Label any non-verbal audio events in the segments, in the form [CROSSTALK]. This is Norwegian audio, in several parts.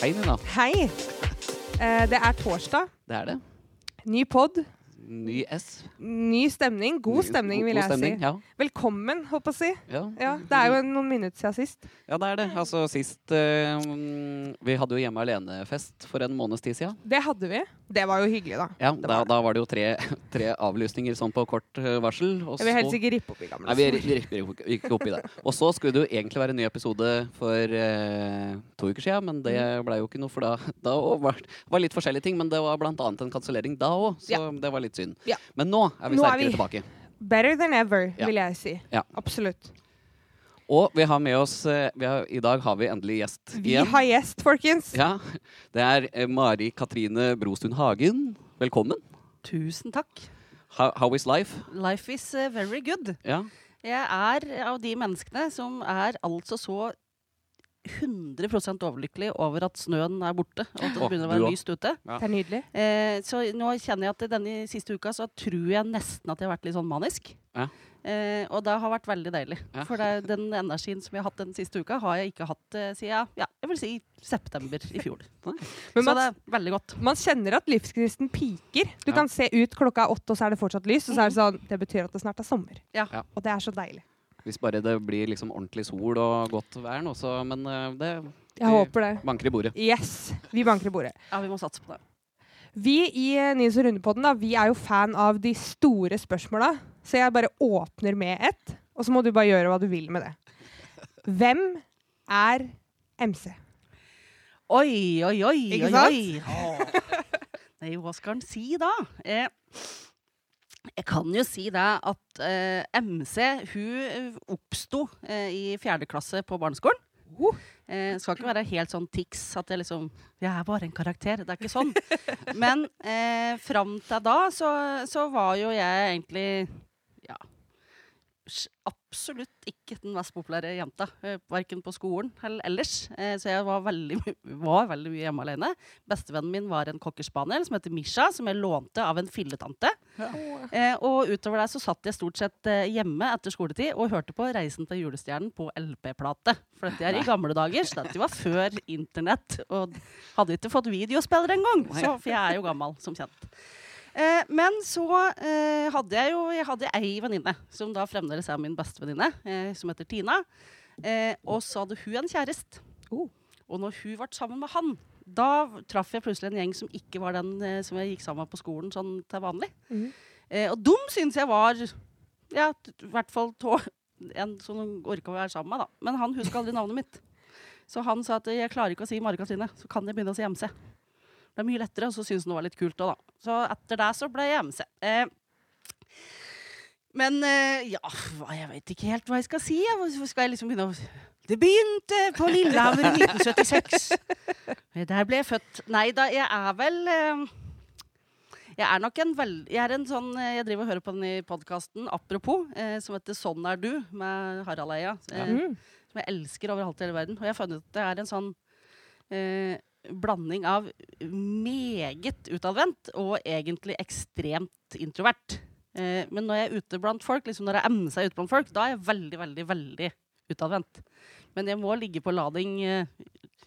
Hei, Nina. Hei. Eh, det er torsdag. Det er det. Ny pod. Ny S. Ny stemning. God stemning, vil jeg stemning, si. Ja. Velkommen, håper jeg å si. Ja. Ja, det er jo noen minutter siden sist. ja, det er det. Altså sist eh, mm, Vi hadde jo Hjemme alene-fest for en måneds tid siden. Det hadde vi. Det var jo hyggelig, da. Ja, da, var det. da var det jo tre, [LAUGHS] tre avlysninger sånn på kort eh, varsel. Jeg vil helst ikke rippe opp i gamle Nei, vi ripper ikke- opp i det. Og så skulle det jo egentlig være en ny episode for eh, to uker siden, men det blei ble jo ikke noe, for da, da var det var litt forskjellige ting. Men det var blant annet en kansellering da òg, så det var litt synd. Ja. Men nå er vi Nå er sterkere vi- tilbake. Better than ever, Ja. vil jeg si. Ja. Absolutt. Og vi har med oss eh, vi har, I dag har vi endelig gjest Vi igjen. har gjest, folkens. Ja, Det er eh, Mari Katrine Brostuen Hagen. Velkommen. Tusen takk. How, how is life? Life is uh, very good. Ja. Jeg er av de menneskene som er altså så 100% overlykkelig over at snøen er borte, og at det begynner å være lyst ute. Det er nydelig. Eh, så nå kjenner jeg at i denne siste uka så tror jeg nesten at jeg har vært litt sånn manisk. Ja. Eh, og det har vært veldig deilig. Ja. For det, den energien som jeg har hatt den siste uka, har jeg ikke hatt eh, siden ja, jeg vil si september i fjor. [LAUGHS] Men så man, det er veldig godt. man kjenner at livsgnisten piker. Du Ja. kan se ut klokka er åtte, og så er det fortsatt lys. Og så er det sånn Det betyr at det snart er sommer. Ja. Ja. Og det er så deilig. Hvis bare det blir liksom ordentlig sol og godt vær nå, så Men eh, det Jeg håper det. banker i bordet. Yes. Vi banker i bordet. Ja, vi må satse på det. Vi i Nils og Rundepodden da, vi er jo fan av de store spørsmåla, så jeg bare åpner med ett, og så må du bare gjøre hva du vil med det. Hvem er MC? Oi, oi, oi. Ikke oi, sant? oi. Åh. Nei, hva skal han si da? Eh, jeg kan jo si det at eh, MC hun eh, oppsto eh, i fjerde klasse på barneskolen. Uh. Eh, skal ikke være helt sånn tics at jeg liksom Jeg er bare en karakter. Det er ikke sånn. [LAUGHS] Men eh, fram til da så, så var jo jeg egentlig absolutt ikke den mest populære jenta. Eh, verken på skolen eller ellers. Eh, så jeg var veldig, var veldig mye hjemme alene. Bestevennen min var en cockerspaniel som heter Misha, som jeg lånte av en filletante. Ja. og utover der så satt jeg stort sett eh, hjemme etter skoletid og hørte på 'Reisen til julestjernen' på LP-plate. For dette er i gamle dager, så dette var før internett. Og hadde ikke fått videospiller engang, så- for jeg er jo gammel, som kjent. Eh, men så eh, hadde jeg jo jeg hadde ei venninne, som da fremdeles er min bestevenninne, eh, som heter Tina. Eh, og så hadde hun en kjæreste. Oh. Og når hun ble sammen med han, da traff jeg plutselig en gjeng som ikke var den eh, som jeg gikk sammen med på skolen sånn til vanlig. Mm. Eh, og dum syns jeg var ja, i hvert fall tå, en som orka å være sammen med. da. Men han huska aldri navnet mitt. Så han sa at jeg klarer ikke å si Mari Katrine, så kan jeg begynne å si MC. Det er mye lettere, og så syntes han det var litt kult òg, da. Så etter det så ble jeg MC. Eh, men eh, ja, jeg vet ikke helt hva jeg skal si. ja. Skal jeg liksom begynne å Det begynte på Lillehammer i 1976. Eh, Der ble jeg født. Nei da, jeg er vel eh, Jeg er nok en vel... Jeg er en sånn eh, Jeg driver og hører på den i podkasten Apropos, som heter Sånn er du, med Harald Eia. Eh, Mm. som jeg elsker over halvt i hele verden. Og jeg har funnet ut det er en sånn eh, blanding av meget utadvendt og egentlig ekstremt introvert. Eh, men når jeg er ute blant folk, liksom når jeg emner seg ute blant folk, da er jeg veldig, veldig, veldig utadvendt. Men jeg må ligge på lading eh,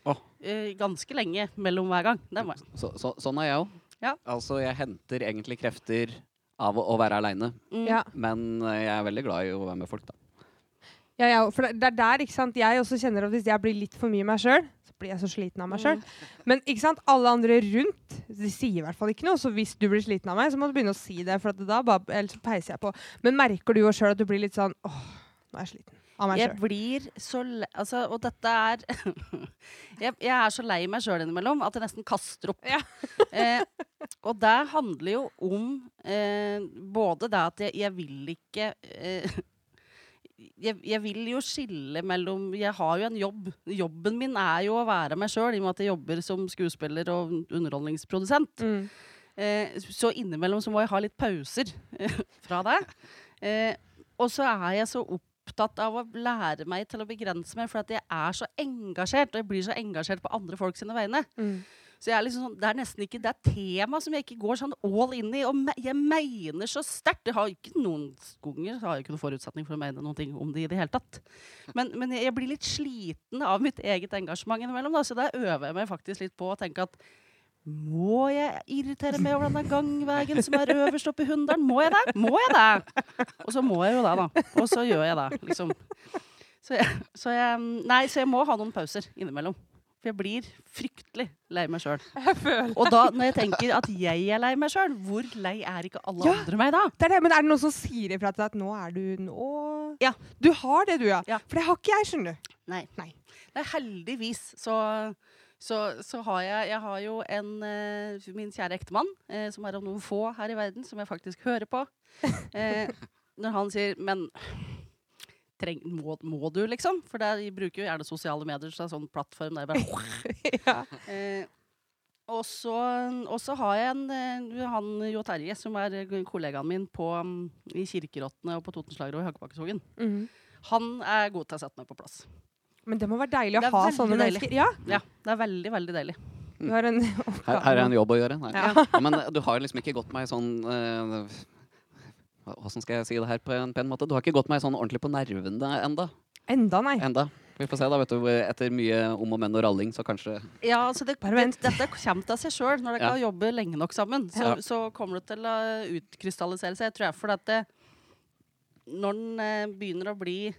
oh. eh, ganske lenge mellom hver gang. Det må jeg. Så, så, sånn er jeg òg. Ja. Altså, jeg henter egentlig krefter av å, å være aleine, Mm. Ja. men eh, jeg er veldig glad i å være med folk, da. Ja, ja, for det er der ikke sant? jeg også kjenner at hvis jeg blir litt for mye meg sjøl, blir jeg så sliten av meg sjøl. Men ikke sant? alle andre rundt de sier i hvert fall ikke noe. Så hvis du blir sliten av meg, så må du begynne å si det. For at da bare, ellers peiser jeg på. Men merker du jo sjøl at du blir litt sånn åh, nå er jeg sliten av meg Jeg blir så le altså, Og dette er [LAUGHS] jeg, jeg er så lei meg sjøl innimellom at jeg nesten kaster opp. Ja. [LAUGHS] eh, og det handler jo om eh, både det at jeg, jeg vil ikke eh, jeg, jeg vil jo skille mellom Jeg har jo en jobb. Jobben min er jo å være meg sjøl, i og med at jeg jobber som skuespiller og underholdningsprodusent. Mm. Eh, så innimellom så må jeg ha litt pauser eh, [LAUGHS] fra det. Eh, og så er jeg så opptatt av å lære meg til å begrense meg, for at jeg er så engasjert, og jeg blir så engasjert på andre folk sine vegne. Mm. Så jeg er liksom sånn, det er nesten ikke det er tema som jeg ikke går sånn all in i. Og me jeg mener så sterkt. Jeg har ikke noen ganger har jeg ikke noen forutsetning for å mene noen ting om det i det hele tatt. Men, men jeg blir litt sliten av mitt eget engasjement innimellom. Da, så da øver jeg meg faktisk litt på å tenke at må jeg irritere meg over denne gangveien som er øverst oppe i Hunndalen? Må jeg det? Må jeg det? Og så må jeg jo det, da. Og så gjør jeg det, liksom. Så jeg, så jeg, nei, så jeg må ha noen pauser innimellom. For jeg blir fryktelig lei meg sjøl. [LAUGHS] Og da, når jeg tenker at jeg er lei meg sjøl, hvor lei er ikke alle Ja. andre meg da? Det er det, men er det noen som sier ifra til deg at nå er du nå Ja. Du har det, du, ja. Ja. For det har ikke jeg, skjønner du. Nei. Nei. Nei, heldigvis så, så, så har jeg Jeg har jo en eh, Min kjære ektemann, eh, som er av noen få her i verden, som jeg faktisk hører på. [LAUGHS] Eh, når han sier Men treng, må, må du, liksom? For det, de bruker jo gjerne sosiale medier som en sånn plattform der bare [LAUGHS] ja. Eh, og så og så har jeg en eh, han Jo Terje, som er eh, kollegaen min på, mm, i Kirkerottene og på Totenslager og i Hakkebakkeskogen. Mhm. Han er god til å sette meg på plass. Men det må være deilig å ha sånne deilig. mennesker. Ja, Ja, Det er veldig, veldig deilig. du har en Her, her er en jobb å gjøre. Ja. Ja, men du har liksom ikke gått meg sånn eh, Hvordan skal jeg si det her på en pen måte? Du har ikke gått meg sånn ordentlig på nervene enda. Enda, nei. enda. Vi får se, da. vet du, Etter mye om og men og ralling, så kanskje Ja, altså det, Bare det, vent. Dette kommer til seg sjøl. Når dere Ja. jobber lenge nok sammen, så, Ja. så kommer det til å utkrystallisere seg. Jeg tror jeg, For at det, når den eh, begynner å bli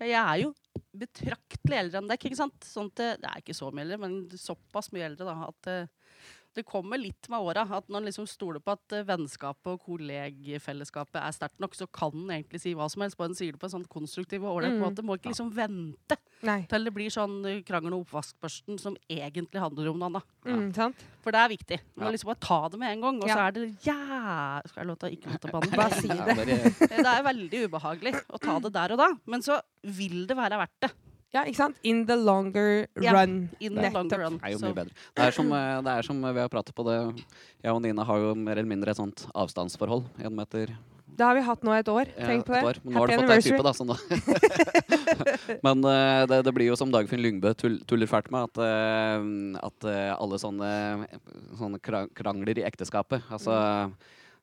ja, Jeg er jo betraktelig eldre enn deg. ikke sant? Sånn at det, det er ikke så mye eldre, men såpass mye eldre da, at eh, det kommer litt med åra. At når en liksom stoler på at eh, vennskapet og kollegfellesskapet er sterkt nok, så kan en egentlig si hva som helst. Bare en sier det på en sånn konstruktiv og ålreit Mm. måte. Må ikke liksom vente nei. til det blir sånn eh, krangel om oppvaskbørsten som egentlig handler om noe annet. Mm. For det er viktig. Du må liksom bare ta det med en gang. Og så er det ja Skal jeg lov til å ikke måtte banne? [LAUGHS] Bare si Ja, det. [LAUGHS] Det er veldig ubehagelig å ta det der og da. Men så vil det være verdt det. Ja, ikke sant? In the longer Ja, run. In the longer run. Det er jo mye bedre. Det er, som, eh, det er som vi har pratet på det Jeg og Nina har jo mer eller mindre et sånt avstandsforhold Én meter Det har vi hatt nå et år. eh, Tenk på det. år. Men nå har du fått deg type, da. [LAUGHS] Men uh, det, det blir jo som Dagfinn Lyngbø tuller fælt med, at, uh, at uh, alle sånne, sånne krangler i ekteskapet Altså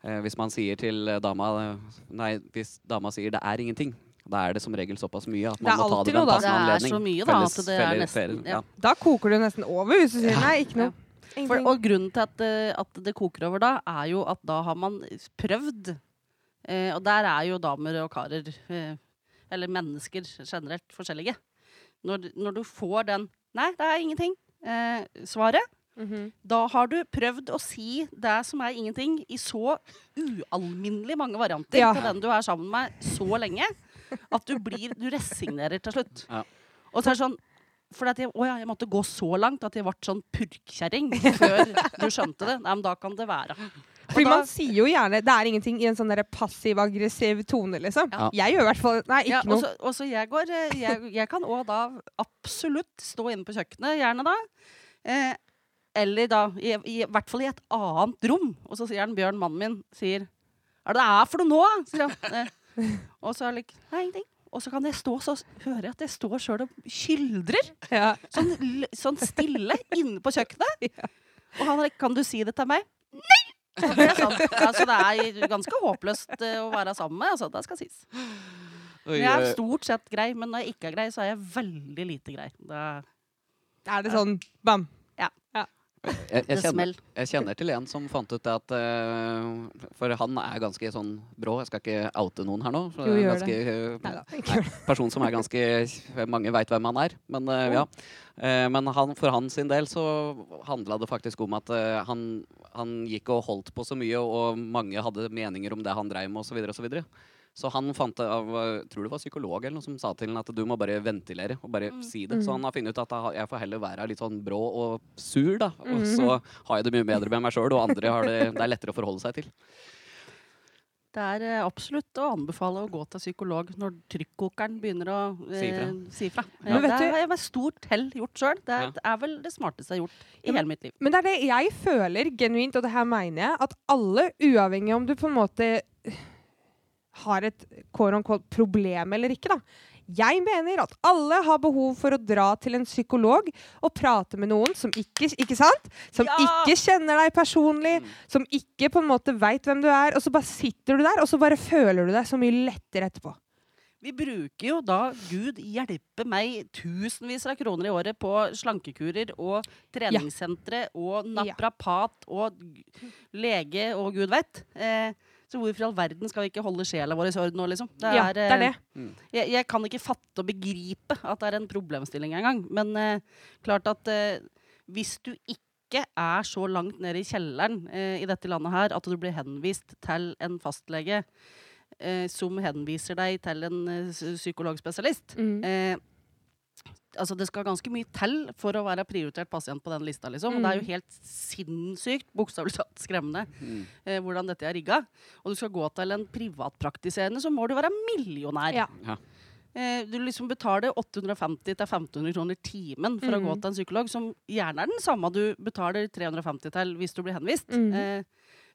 eh, hvis man sier til dama Nei, hvis dama sier 'det er ingenting', da er det som regel såpass mye at man må ta det ved en noe, anledning. Det er så mye, da, Felles- at det er nesten ja. Da koker det nesten over hvis du sier nei, ikke noe. For, og grunnen til at, eh, at det koker over da, er jo at da har man prøvd. Eh, og der er jo damer og karer, eh, eller mennesker generelt, forskjellige. Når, når du får den 'nei, det er ingenting', eh, svaret, -hmm. da har du prøvd å si det som er ingenting, i så ualminnelig mange varianter Ja. til den du er sammen med så lenge, at du blir Du resignerer til slutt. Ja. Og så er det sånn for at jeg, å ja, jeg måtte gå så langt at jeg ble sånn purkkjerring før du skjønte det. Nei, men da kan det være. For Fordi da- man sier jo gjerne 'det er ingenting' i en sånn passiv-aggressiv tone, liksom. Ja. Jeg gjør i hvert fall Nei, ikke ja, og noe. så- og så jeg går eh, Jeg, jeg kan òg da absolutt stå inne på kjøkkenet, gjerne da. Eh, eller da i, i, hvert fall i et annet rom. Og så sier han Bjørn, mannen min, sier 'Hva er det det er for noe nå?' sier han. Eh, [LAUGHS] og så er det like, Nei, ingenting. Og så kan jeg stå så hører jeg at jeg står sjøl og kyldrer. Ja. Sånn, sånn stille inne på kjøkkenet. [LAUGHS] Ja. Og han er like, 'Kan du si det til meg?' Nei! [LAUGHS] Så det er, ja, det er ganske håpløst eh, å være sammen med. Altså, det skal sies. Jeg er stort sett grei, men når jeg ikke er grei, så er jeg veldig lite grei. Da Er det sånn bam? Jeg, jeg, kjenner, jeg kjenner til en som fant ut det at uh, For han er ganske sånn brå. Jeg skal ikke oute noen her nå. For Jo, gjør ganske, eh, Nei da. Det. [LAUGHS] person som er ganske Mange veit hvem han er. Men, uh, ja. Men han, for han sin del så handla det faktisk om at han, han gikk og holdt på så mye, og mange hadde meninger om det han dreiv med, osv. Og så, han fant det av eh, tror det var psykolog eller noe som sa til han at du må bare ventilere og bare Mm. si det. Så han har funnet ut at jeg får heller være litt sånn brå og sur, da. Og mm. så har jeg det mye bedre med meg sjøl, og andre har det, det er lettere å forholde seg til. Det er eh, absolutt å anbefale å gå til psykolog når trykkokeren begynner å eh, Si. Men Ja, det har jeg med stort hell gjort sjøl. Det, er- Ja. det er vel det smarteste jeg har gjort i Ja, hele mitt liv. Men det er det jeg føler genuint, og det her mener jeg, at alle, uavhengig om du på en måte har et quote unquote problem eller ikke, da. Jeg mener at alle har behov for å dra til en psykolog og prate med noen som ikke, ikke sant? Som Ja! ikke kjenner deg personlig, som ikke på en måte veit hvem du er. Og så bare sitter du der, og så bare føler du deg så mye lettere etterpå. Vi bruker jo da, gud hjelpe meg, tusenvis av kroner i året på slankekurer og treningssentre og naprapat og lege og gud veit. Eh, så hvorfor i all verden skal vi ikke holde sjela vår i orden nå, liksom? Det Ja, er, det er det. eh, Jeg, jeg kan ikke fatte og begripe at det er en problemstilling engang. Men eh, klart at eh, hvis du ikke er så langt nede i kjelleren eh, i dette landet her at du blir henvist til en fastlege eh, som henviser deg til en eh, psykologspesialist Mm. Altså Det skal ganske mye til for å være prioritert pasient på den lista. liksom. Og det er Mm. jo helt sinnssykt, bokstavelig talt skremmende, Mm. eh, hvordan dette er rigga. Og du skal gå til en privatpraktiserende, så må du være millionær. Ja. Ja. Eh, du liksom betaler 850-1500 kroner timen for å gå Mm. til en psykolog, som gjerne er den samme du betaler 350 til hvis du blir henvist. Mm. Eh,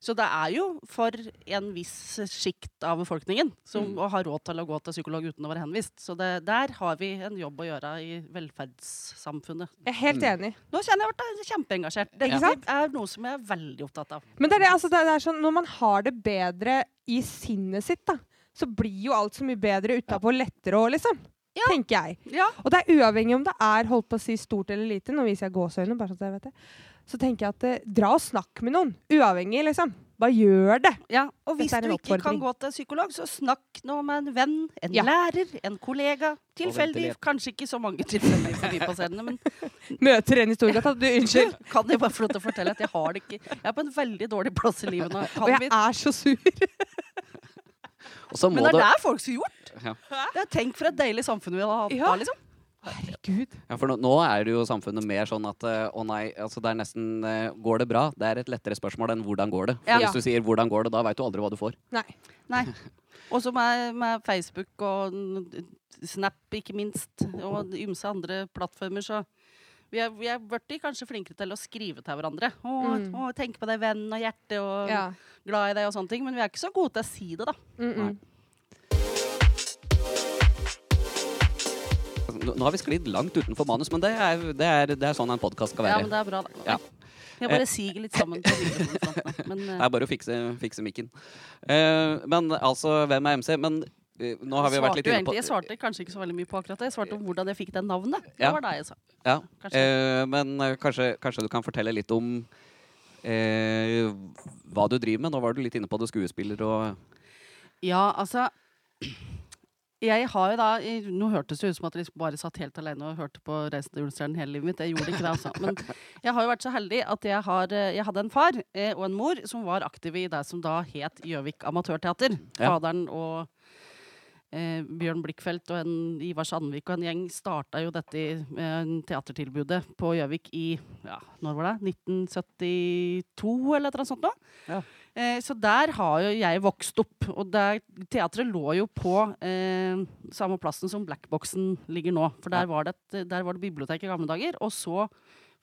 så det er jo for en viss sjikt av befolkningen som Mm. har råd til å gå til psykolog uten å være henvist. Så det, der har vi en jobb å gjøre i velferdssamfunnet. Jeg er helt Mm. enig. Nå kjenner jeg at jeg er kjempeengasjert. Det ja. er noe som jeg er veldig opptatt av. Men det er, det, altså, det er sånn, når man har det bedre i sinnet sitt, da, så blir jo alt så mye bedre utapå lettere òg, liksom. Ja. Tenker jeg. Ja, Og det er uavhengig om det er holdt på å si stort eller lite. Nå viser jeg gåseøyne, bare så at jeg vet det. Så tenker jeg at eh, dra og snakk med noen. Uavhengig, liksom. Bare gjør det. ja. Og hvis Dette er du en ikke kan oppfordring. gå til psykolog, så snakk nå med en venn, en Ja. lærer, en kollega. Tilfeldig. Kanskje ikke så mange tilfeldige forbipasserende, men [LAUGHS] Møter en i Storgata. Du, unnskyld. [LAUGHS] kan jeg bare få lov til å fortelle at jeg har det ikke Jeg er på en veldig dårlig plass i livet nå. Og jeg mitt. er så sur. Og så Men det er det det folk skulle gjort. ja. Det er Tenk for et deilig samfunn vi hadde hatt Ja. da, liksom. Herregud. ja, for nå, nå er det jo samfunnet mer sånn at eh, å nei, altså det er nesten eh, Går det bra? Det er et lettere spørsmål enn hvordan går det. For Ja. Hvis du sier hvordan går det, da veit du aldri hva du får. Nei. Nei. [LAUGHS] Også med, med Facebook og Snap, ikke minst, og ymse andre plattformer, så vi er, vi er blitt kanskje flinkere til å skrive til hverandre. Å, Mm. å, tenk på deg, venn og hjerte, og Ja. glad i deg og sånne ting. Men vi er ikke så gode til å si det, da. Mm -mm. Nå, har vi sklidd langt utenfor manus, men det er, det er, det er sånn en podkast skal være. Ja, men det er bra, da. Ja. Jeg bare siger litt sammen. Men [LAUGHS] Det eh, er bare å fikse, fikse mikken. Uh, men altså, hvem er MC? Men eh, nå har vi vært litt inne på jeg svarte kanskje ikke så veldig mye på akkurat det. Jeg svarte om hvordan jeg fikk det navnet. Det Ja. var det jeg sa. Ja. Kanskje. Eh, men eh, kanskje, kanskje du kan fortelle litt om eh, hva du driver med? Nå var du litt inne på det skuespiller og Ja, altså jeg har jo da Nå hørtes det ut som at jeg liksom bare satt helt alene og hørte på 'Reisen til julestjernen' hele livet mitt. Jeg gjorde ikke det, altså. Men jeg har jo vært så heldig at jeg, har, eh, jeg hadde en far eh, og en mor som var aktive i det som da het Gjøvik Amatørteater. Ja. Faderen og eh, Bjørn Blikkfeldt og en Ivar Sandvik og en gjeng starta jo dette eh, teatertilbudet på Gjøvik i ja, når var det? 1972 eller et eller annet sånt noe. Ja. Eh, så der har jo jeg vokst opp. Og der, teatret lå jo på eh, samme plassen som Blackboxen ligger nå. For der, var det et, der var det bibliotek i gamle dager. Og så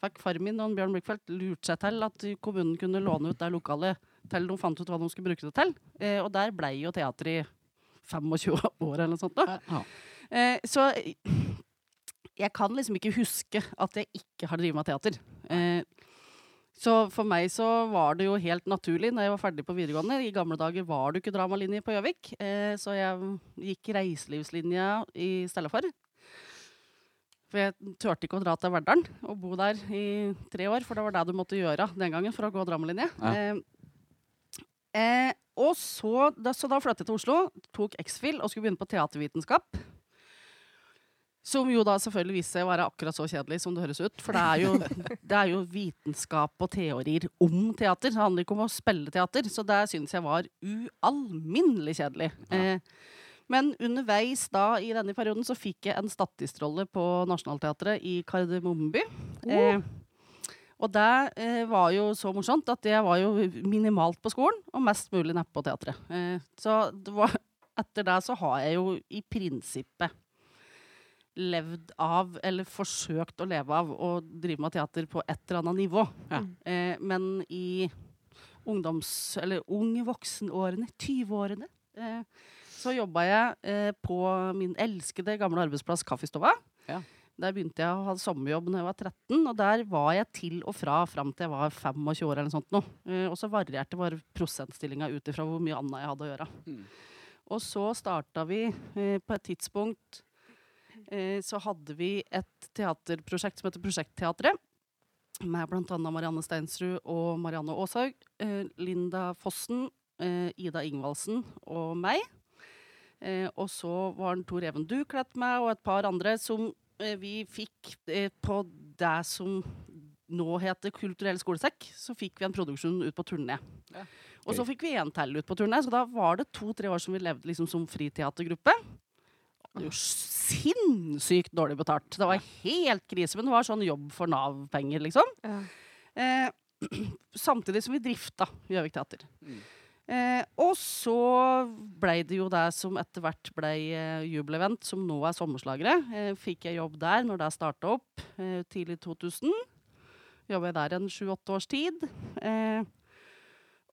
fikk far min og Bjørn Blikkfeldt lurt seg til at kommunen kunne låne ut det lokalet til de fant ut hva de skulle bruke det til. Eh, og der blei jo teatret i 25 år eller noe sånt. Da. ja. Eh, så jeg kan liksom ikke huske at jeg ikke har drevet med teater. Eh, så for meg så var det jo helt naturlig når jeg var ferdig på videregående. I gamle dager var det ikke dramalinje på Gjøvik, eh, så jeg gikk reiselivslinja i stedet for. For jeg turte ikke å dra til Verdalen og bo der i tre år, for det var det du måtte gjøre den gangen for å gå dramalinje. Ja. Eh, eh, og så da, så da flyttet jeg til Oslo, tok X-FIL og skulle begynne på teatervitenskap. Som jo da selvfølgelig viste seg å være akkurat så kjedelig som det høres ut. For det er jo, [LAUGHS] det er jo vitenskap og teorier om teater. Det handler ikke om å spille teater. Så det syns jeg var ualminnelig kjedelig. Eh, men underveis da i denne perioden så fikk jeg en statistrolle på Nationaltheatret i Kardemommeby. Eh, og det eh, var jo så morsomt at jeg var jo minimalt på skolen og mest mulig neppe på teatret. Eh, så var, etter det så har jeg jo i prinsippet levd av, eller forsøkt å leve av, å drive med teater på et eller annet nivå. Ja. Eh, men i ungdoms... Eller ung voksenårene, 20-årene, eh, så jobba jeg eh, på min elskede gamle arbeidsplass Kaffestova. Ja. Der begynte jeg å ha sommerjobb da jeg var 13, og der var jeg til og fra fram til jeg var 25 år. eller noe sånt. Nå. Eh, og så varierte bare prosentstillinga ut ifra hvor mye annet jeg hadde å gjøre. Mm. Og så starta vi eh, på et tidspunkt Så hadde vi et teaterprosjekt som heter Prosjektteatret. Med bl.a. Marianne Steinsrud og Marianne Aashaug. Eh, Linda Fossen, eh, Ida Ingvaldsen og meg. Eh, og så var den Tor Even Duklett med, og et par andre som eh, vi fikk eh, på det som nå heter Kulturell skolesekk. Så fikk vi en produksjon ut på turné. Ja. Og så fikk vi en til ut på turné, så da var det to-tre år som vi levde liksom som friteatergruppe. Jo sinnssykt dårlig betalt. Det var helt krise, men det var sånn jobb for Nav-penger, liksom. Ja. Eh, [CLEARS THROAT] samtidig som vi drifta Gjøvik Teater. Mm. Eh, og så blei det jo det som etter hvert blei eh, jubelevent, som nå er Sommerslagere. Eh, fikk jeg jobb der når det starta opp, eh, tidlig 2000. Jobba jeg der en sju-åtte års tid. Eh,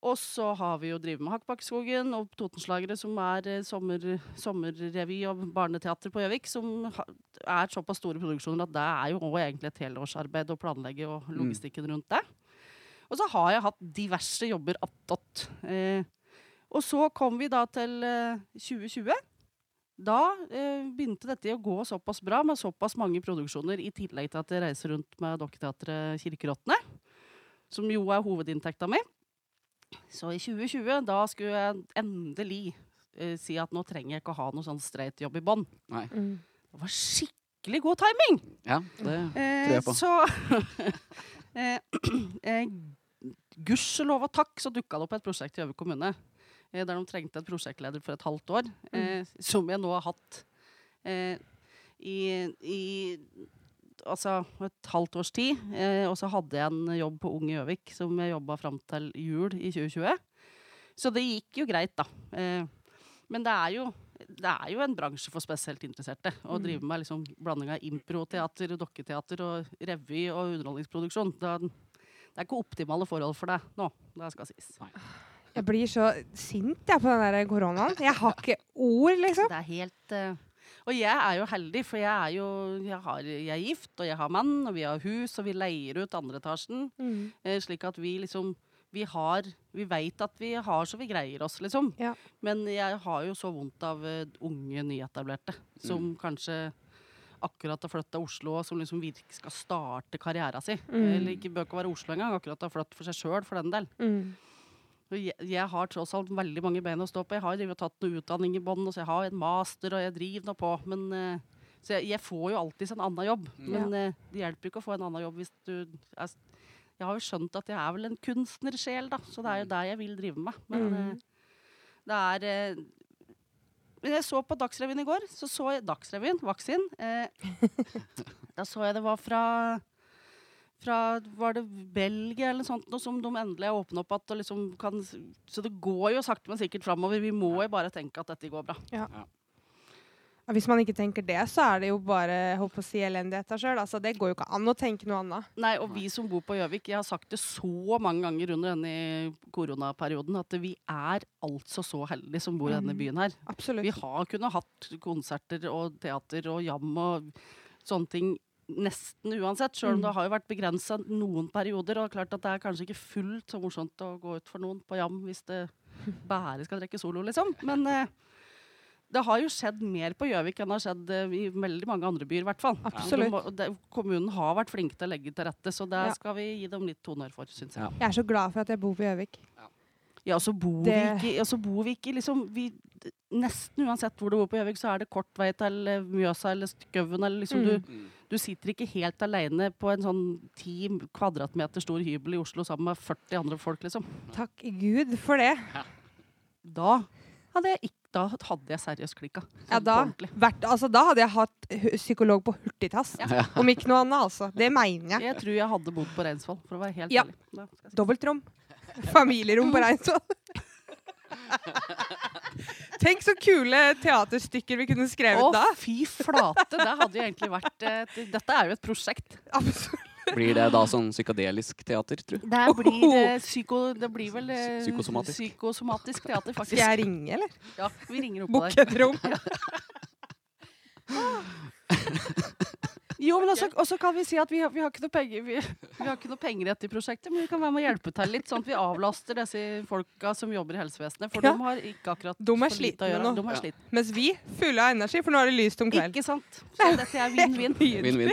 og så har vi jo drevet med Hakkbakkeskogen og Totenslagere, som er eh, sommer, sommerrevy og barneteater på Gjøvik. Som er såpass store produksjoner at det er jo også egentlig et helårsarbeid å planlegge og logistikken rundt det. Og så har jeg hatt diverse jobber attåt. Eh, og så kom vi da til eh, 2020. Da eh, begynte dette å gå såpass bra med såpass mange produksjoner, i tillegg til at jeg reiser rundt med Dokketeatret Kirkerottene, som jo er hovedinntekta mi. Så i 2020, da skulle jeg endelig uh, si at nå trenger jeg ikke å ha noe sånn streit jobb i bånn. Mm. Det var skikkelig god timing! Ja, det Eh, Tror jeg på. Så [LAUGHS] eh, [CLEARS THROAT] eh, Gudskjelov og takk så dukka det opp et prosjekt i Gjøvik kommune. Eh, der de trengte en prosjektleder for et halvt år. Eh, Som jeg nå har hatt eh, i, i altså et halvt års tid. Eh, og så hadde jeg en jobb på Ung i Gjøvik som jeg jobba fram til jul i 2020. Så det gikk jo greit, da. Eh, men det er jo det er jo en bransje for spesielt interesserte. Å drive med liksom blanding av improteater, dokketeater og revy og underholdningsproduksjon. Det, det er ikke optimale forhold for deg nå. Det skal sies. Jeg blir så sint jeg, på den der koronaen. Jeg har ikke ord, liksom. Det er helt eh, Og jeg er jo heldig, for jeg er jo jeg, har, jeg er gift, og jeg har mann, og vi har hus, og vi leier ut andre etasjen. Mm. Eh, slik at vi liksom Vi har Vi veit at vi har så vi greier oss, liksom. Ja. Men jeg har jo så vondt av uh, unge nyetablerte som kanskje akkurat har flytta til Oslo, og som liksom virkelig skal starte karrieren sin. Mm. Eller ikke bør ikke være Oslo engang, akkurat har flyttet for seg sjøl, for den del. Mm. Jeg, jeg har tross alt veldig mange bein å stå på. Jeg har drivet tatt noe utdanning i bånn, så jeg har en master, og jeg driver nå på. Men, eh, så jeg, jeg får jo alltid en annen jobb. Men eh, det hjelper jo ikke å få en annen jobb hvis du er, Jeg har jo skjønt at jeg er vel en kunstnersjel, da, så det er jo det jeg vil drive med. Men Mm. eh, det er jeg så på Dagsrevyen i går. Så så jeg Dagsrevyen, Vaksin. Eh, [LAUGHS] da så jeg det var fra fra Var det Belgia eller noe sånt noe som de endelig åpner åpna opp at liksom kan Så det går jo sakte, men sikkert framover. Vi må jo bare tenke at dette går bra. Ja, Hvis man ikke tenker det, så er det jo bare på å si elendighet av sjøl. Altså, det går jo ikke an å tenke noe annet. Nei, og vi som bor på Gjøvik, jeg har sagt det så mange ganger under denne koronaperioden, at vi er altså så heldige som bor i denne Mm. byen her. Absolutt. Vi har kunnet hatt konserter og teater og jam og sånne ting nesten uansett, sjøl om Mm. det har jo vært begrensa noen perioder. Og klart at det er kanskje ikke fullt så morsomt å gå ut for noen på jam hvis det [LAUGHS] bare skal trekke solo, liksom. Men eh, det har jo skjedd mer på Gjøvik enn det har skjedd eh, i veldig mange andre byer, i hvert fall. Absolutt. De må- det, kommunen har vært flinke til å legge til rette, så det Ja. skal vi gi dem litt honnør for, syns jeg. Ja. Jeg er så glad for at jeg bor på Gjøvik. Ja, så bor Det- vi ikke, så bor vi ikke liksom vi, Nesten uansett hvor du bor på Gjøvik, så er det kort vei til eh, Mjøsa eller Skøven. Eller liksom Mm. du, Mm. du sitter ikke helt alene på en sånn ti kvadratmeter stor hybel i Oslo sammen med 40 andre folk, liksom. Takk Gud for det. Da hadde jeg, ikke, da hadde jeg seriøst klikka. Ja, Sånn da, vært, altså, da hadde jeg hatt psykolog på hurtigtass. Ja. Om ikke noe annet, altså. Det mener jeg. Jeg tror jeg hadde bodd på Reinsvoll, for å være helt Ja. ærlig. Dobbeltrom. Familierom på Reinsvoll. Tenk så kule teaterstykker vi kunne skrevet Å, da. fy flate! Det hadde jo egentlig vært eh, Dette er jo et prosjekt. Absolutt. Blir det da sånn psykadelisk teater, tru? Det blir, eh, psyko, det blir vel eh, Psykosomatisk. psykosomatisk teater, Skal jeg ringe, eller? Ja, vi ringer opp på deg. et rom? [LAUGHS] [LAUGHS] Jo, men også, også kan vi si at vi har, vi har, ikke, noe penger, vi, vi har ikke noe penger i dette prosjektet, men vi kan være med å hjelpe til litt, sånn at vi avlaster disse folka som jobber i helsevesenet. For Ja. de har ikke akkurat De er for lite å gjøre. nå. De er Ja. Mens vi, fulle av energi, for nå er det lyst om kvelden. Ikke sant? Så dette er vinn-vinn. Vinn-vinn.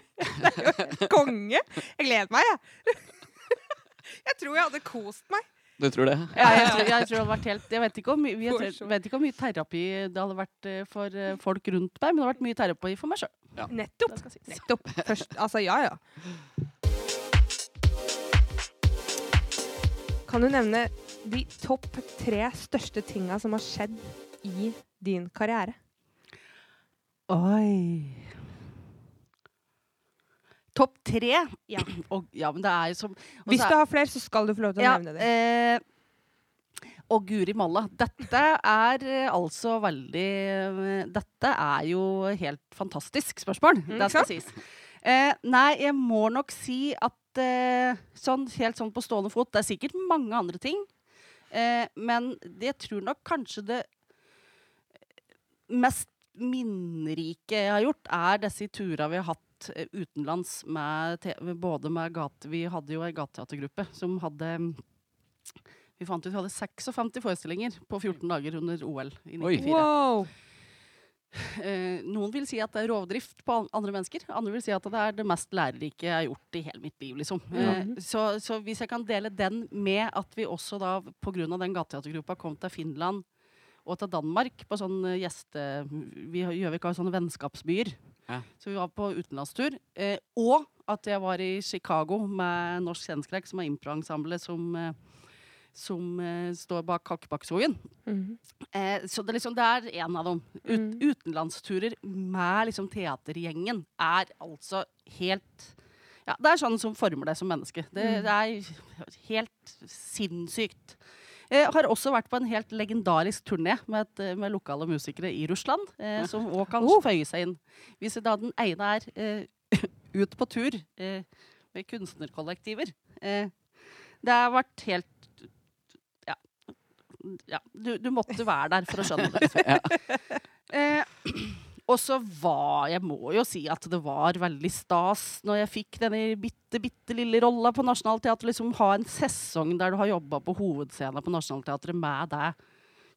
[LAUGHS] Konge! Jeg gleder meg, jeg. [LAUGHS] Jeg tror jeg hadde kost meg. Du tror det? Ja, jeg, tror, jeg tror det hadde vært helt Jeg vet ikke om, vi vet, vet ikke hvor mye terapi det hadde vært eh, for eh, folk rundt meg, men det hadde vært mye terapi for meg sjøl. Nettopp. Nettopp. Først, altså, ja, ja. Kan du nevne de topp tre største tinga som har skjedd i din karriere? Oi Topp tre? Ja. [CLEARS THROAT] Og, ja, men det er jo som også, Hvis du har flere, så skal du få lov til å ja, nevne det. Eh, og guri malla. Dette er eh, altså veldig eh, Dette er jo helt fantastisk spørsmål. Mm, det skal sies. Eh, nei, jeg må nok si at eh, sånn, helt sånn på stående fot Det er sikkert mange andre ting. Eh, men jeg tror nok kanskje det mest minnerike jeg har gjort, er disse turene vi har hatt eh, utenlands med både med gate... Vi hadde jo ei gateteatergruppe som hadde Vi fant ut vi hadde 56 forestillinger på 14 dager under OL i 94. Wow! Eh, noen vil si at det er rovdrift på andre mennesker. Andre vil si at det er det mest lærerike jeg har gjort i hele mitt liv. Liksom. Eh, Mhm. så, så hvis jeg kan dele den med at vi også da pga. den gateteatergruppa kom til Finland og til Danmark på sånn eh, gjeste... Vi gjør Gjøvik har sånne vennskapsbyer. Ja. Så vi var på utenlandstur. Eh, og at jeg var i Chicago med Norsk Kjennskrekk, som er improensemblet som, eh, som eh, står bak Kakebakkskogen. Mhm. Eh, så det, er liksom, det er en av dem. Ut, Mm. Utenlandsturer med liksom teatergjengen er altså helt ja, Det er sånn som former deg som menneske. Det, Mm. det er helt sinnssykt. Jeg har også vært på en helt legendarisk turné med, et, eh, med lokale musikere i Russland, eh, som òg kan Oh. føye seg inn. Hvis da den ene er eh, [LAUGHS] ut på tur eh, med kunstnerkollektiver eh, Det har vært helt Ja. ja du, du måtte være der for å skjønne det. [LAUGHS] Eh, [CLEARS THROAT] og så var Jeg må jo si at det var veldig stas når jeg fikk denne bitte, bitte lille rolla på Nationaltheatret. Liksom ha en sesong der du har jobba på hovedscenen på Nationaltheatret med det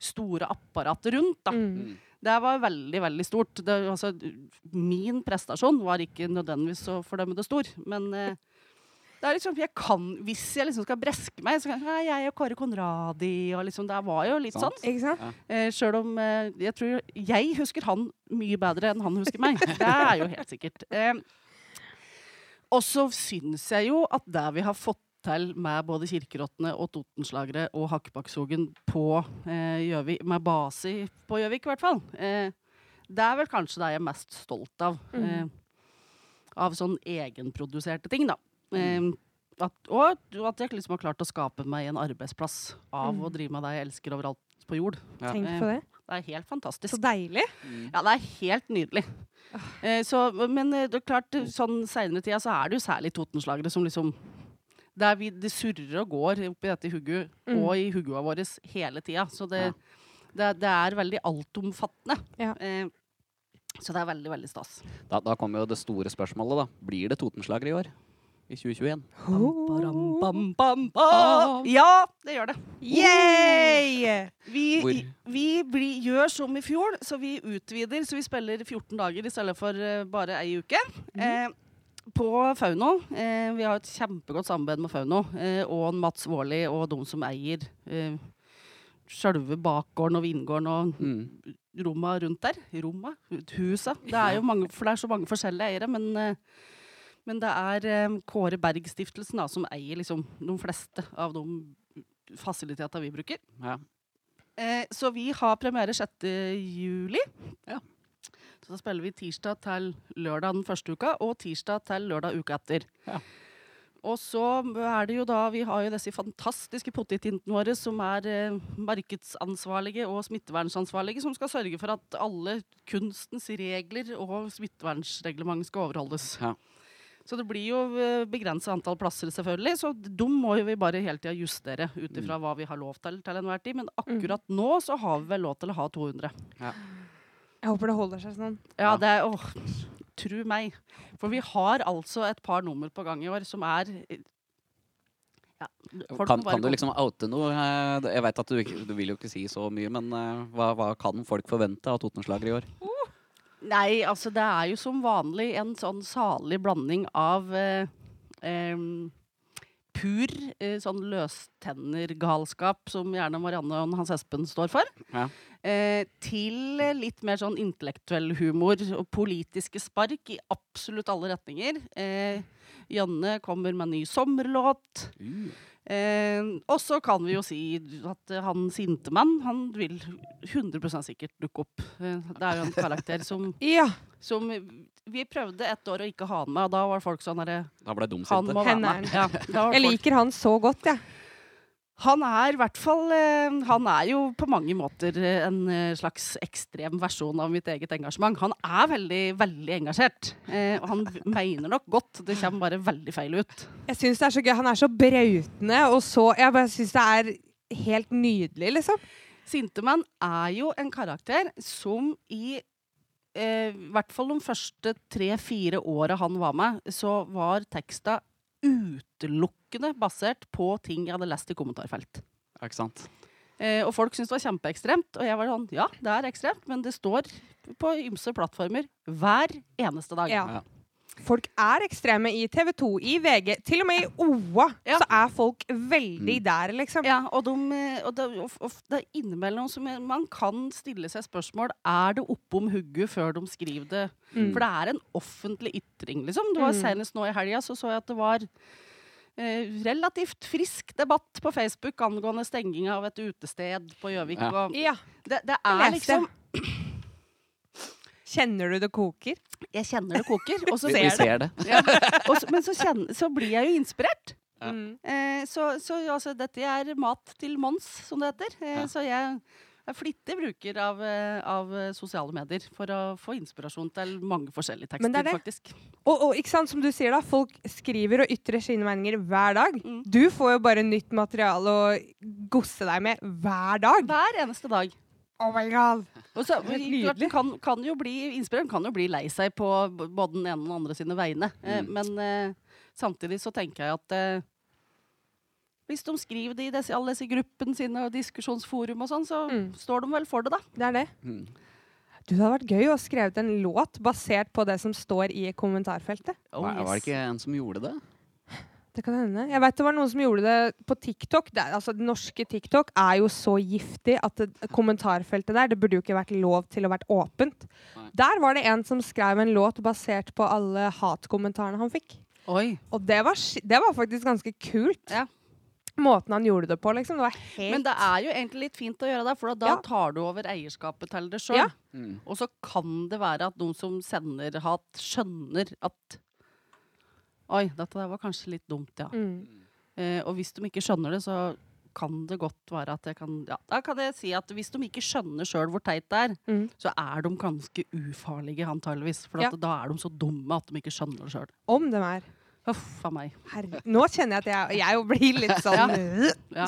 store apparatet rundt. da. Mm. Det var veldig, veldig stort. Det, altså, min prestasjon var ikke nødvendigvis så fordømmende stor, men eh, det er liksom, jeg kan, hvis jeg liksom skal breske meg, så kan jeg, «Nei, jeg og Kåre Konradi og liksom, Det var jo litt Sant. sånn. Ikke sant? Eh, Sjøl om eh, jeg tror jeg husker han mye bedre enn han husker meg. Det er jo helt sikkert. Eh, og så syns jeg jo at det vi har fått til med både Kirkerottene og Totenslagere og Hakkebakkshogen på eh, Gjøvik, med base på Gjøvik i hvert fall, eh, det er vel kanskje det jeg er mest stolt av. Eh, av sånn egenproduserte ting, da. Eh, at, og at jeg liksom har klart å skape meg en arbeidsplass av å drive med det jeg elsker overalt på jord. Ja. Tenk Eh, på det. Det er helt fantastisk. Så deilig. Mm. Ja, det er helt nydelig. Eh, så, men eh, det er klart, sånn seinere tida så er det jo særlig Totenslagere som liksom der vi, Det surrer og går oppi dette hugget Mm. og i huggua våre hele tida. Så det, det, det er veldig altomfattende. Ja. Eh, så det er veldig, veldig stas. Da, da kommer jo det store spørsmålet, da. Blir det Totenslager i år? I 2021? Bam, bam, bam, bam. Ja, det gjør det. Yay! Vi, vi blir, gjør som i fjor, så vi utvider. Så vi spiller 14 dager i stedet for eh, bare ei uke. Eh, på Fauno. Eh, vi har et kjempegodt samarbeid med Fauno eh, og Mats Vårli og de som eier eh, sjølve bakgården og vingården og Mm. romma rundt der. Romma? Husa. Det er jo mange, for det er så mange forskjellige eiere, men, eh, men det er eh, Kåre Berg-stiftelsen som eier liksom de fleste av de fasilitetene vi bruker. Ja. Eh, så vi har premiere 6. juli. Ja. Så da spiller vi tirsdag til lørdag den første uka, og tirsdag til lørdag uka etter. Ja. Og så er det jo da Vi har jo disse fantastiske potetintene våre som er eh, markedsansvarlige og smittevernsansvarlige, som skal sørge for at alle kunstens regler og smittevernreglement skal overholdes. Ja. Så det blir jo eh, begrenset antall plasser, selvfølgelig. Så de må jo vi bare hele tida justere ut ifra hva vi har lov til til enhver tid. Men akkurat nå så har vi vel lov til å ha 200. Jeg håper det holder seg sånn. Ja, Ja. det er Åh, tru meg. For vi har altså et par nummer på gang i år som er ja, Kan, kan du liksom oute noe? Jeg vet at du, ikke- du vil jo ikke si så mye, men uh, hva, hva kan folk forvente av Totenslager i år? Nei, altså det er jo som vanlig en sånn salig blanding av eh, eh, pur eh, sånn løstennergalskap som gjerne Marianne og Hans Espen står for. Ja. Eh, til litt mer sånn intellektuell humor og politiske spark i absolutt alle retninger. Eh, Janne kommer med en ny sommerlåt. Eh, og så kan vi jo si at han sinte sintemann han vil 100 sikkert dukke opp. Eh, det er jo en karakter som, [LAUGHS] Ja. som Vi prøvde et år å ikke ha han med, og da var folk sånn herre Da ble Han dumsinte. må være med. Ja, da var Jeg liker han så godt, jeg. Han er i hvert fall eh, Han er jo på mange måter eh, en eh, slags ekstrem versjon av mitt eget engasjement. Han er veldig, veldig engasjert. Og han mener nok godt. Det kommer bare veldig feil ut. Jeg synes det er så gøy. Han er så brautende, og så Jeg bare syns det er helt nydelig, liksom. Sintemann er jo en karakter som i eh, hvert fall de første tre-fire åra han var med, så var teksta utelukkende basert på ting jeg hadde lest i kommentarfelt. Ja, ikke sant? Eh, og folk syntes det var kjempeekstremt. Og jeg var sånn Ja, det er ekstremt, men det står på ymse plattformer hver eneste dag. Ja. Folk er ekstreme i TV 2, i VG, til og med i OA. Ja. Så er folk veldig Mm. der, liksom. Ja, og, de, og, det, og, og det er innimellom som man kan stille seg spørsmål Er det oppom hugget før de skriver det. Mm. For det er en offentlig ytring, liksom. Det var Mm. Senest nå i helga så, så jeg at det var eh, relativt frisk debatt på Facebook angående stenging av et utested på Gjøvik. Ja. og Ja. Det, det er liksom Kjenner du det koker? Jeg kjenner det koker. Og så, Vi, vi ser det. ja, Også, men så, kjenner, så blir jeg jo inspirert. Ja. Mm. Eh, så så altså, dette er mat til Mons, som det heter. Eh, Ja. Så jeg er flittig bruker av, eh, av eh, sosiale medier for å få inspirasjon til mange forskjellige tekster, Men det er det. faktisk. Og, og ikke sant, som du sier da, folk skriver og ytrer sine meninger hver dag. Mm. Du får jo bare nytt materiale å gosse deg med hver dag. Hver eneste dag. Oh my god. Og så, klart, nydelig. kan, kan jo bli, Inspireren kan jo bli lei seg på både den ene og den andre sine vegne. Eh, Mm. men eh, samtidig så tenker jeg at eh, hvis de skriver det i disse, alle disse gruppene sine og diskusjonsforum og sånn, så Mm. står de vel for det, da. Det er det. Mm. Du, det hadde vært gøy å skrevet en låt basert på det som står i kommentarfeltet. Oh, Var, var det ikke en som gjorde det? Det kan hende. Jeg vet det var noen som gjorde det på TikTok. Det, altså, det norske TikTok er jo så giftig at det, kommentarfeltet der Det burde jo ikke vært lov til å vært åpent. Nei. Der var det en som skrev en låt basert på alle hatkommentarene han fikk. Oi. Og det var, det var faktisk ganske kult. Ja. Måten han gjorde det på, liksom. Det var helt Men det er jo egentlig litt fint å gjøre det, for da Ja. tar du over eierskapet til det sjøl. Ja. Mm. Og så kan det være at noen som sender hat, skjønner at Oi, dette der var kanskje litt dumt, ja. mm. Eh, og hvis de ikke skjønner det, så kan det godt være at jeg kan Ja, da kan jeg si at hvis de ikke skjønner sjøl hvor teit det er, Mm. så er de ganske ufarlige, antageligvis. For Ja. da er de så dumme at de ikke skjønner det sjøl. Om de er. Huff a meg. Herre. Nå kjenner jeg at jeg, jeg blir litt sånn [LAUGHS] [LAUGHS] Ja.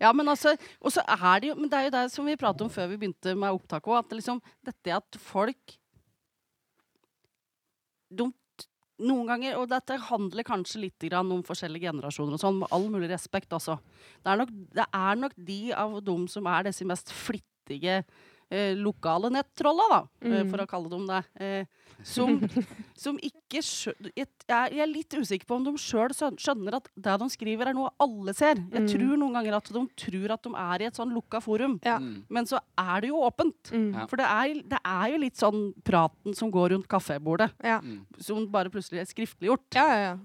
ja, men altså Og så er det jo Men det er jo det som vi pratet om før vi begynte med opptaket òg, at liksom dette at folk de, Noen ganger, og dette handler kanskje litt om forskjellige generasjoner og sånn, med all mulig respekt, altså. Det er nok, det er nok de av dem som er disse mest flittige lokale nettrolla, da, eh, Mm. for å kalle dem det. Eh, som, [LAUGHS] som ikke skjønner jeg, jeg er litt usikker på om de sjøl skjønner at det de skriver, er noe alle ser. Jeg Mm. tror noen ganger at de tror at de er i et sånn lukka forum. Ja. Mm. Men så er det jo åpent. Mm. For det er, det er jo litt sånn praten som går rundt kaffebordet, Ja. Mm. som bare plutselig er skriftliggjort. Ja, ja, ja.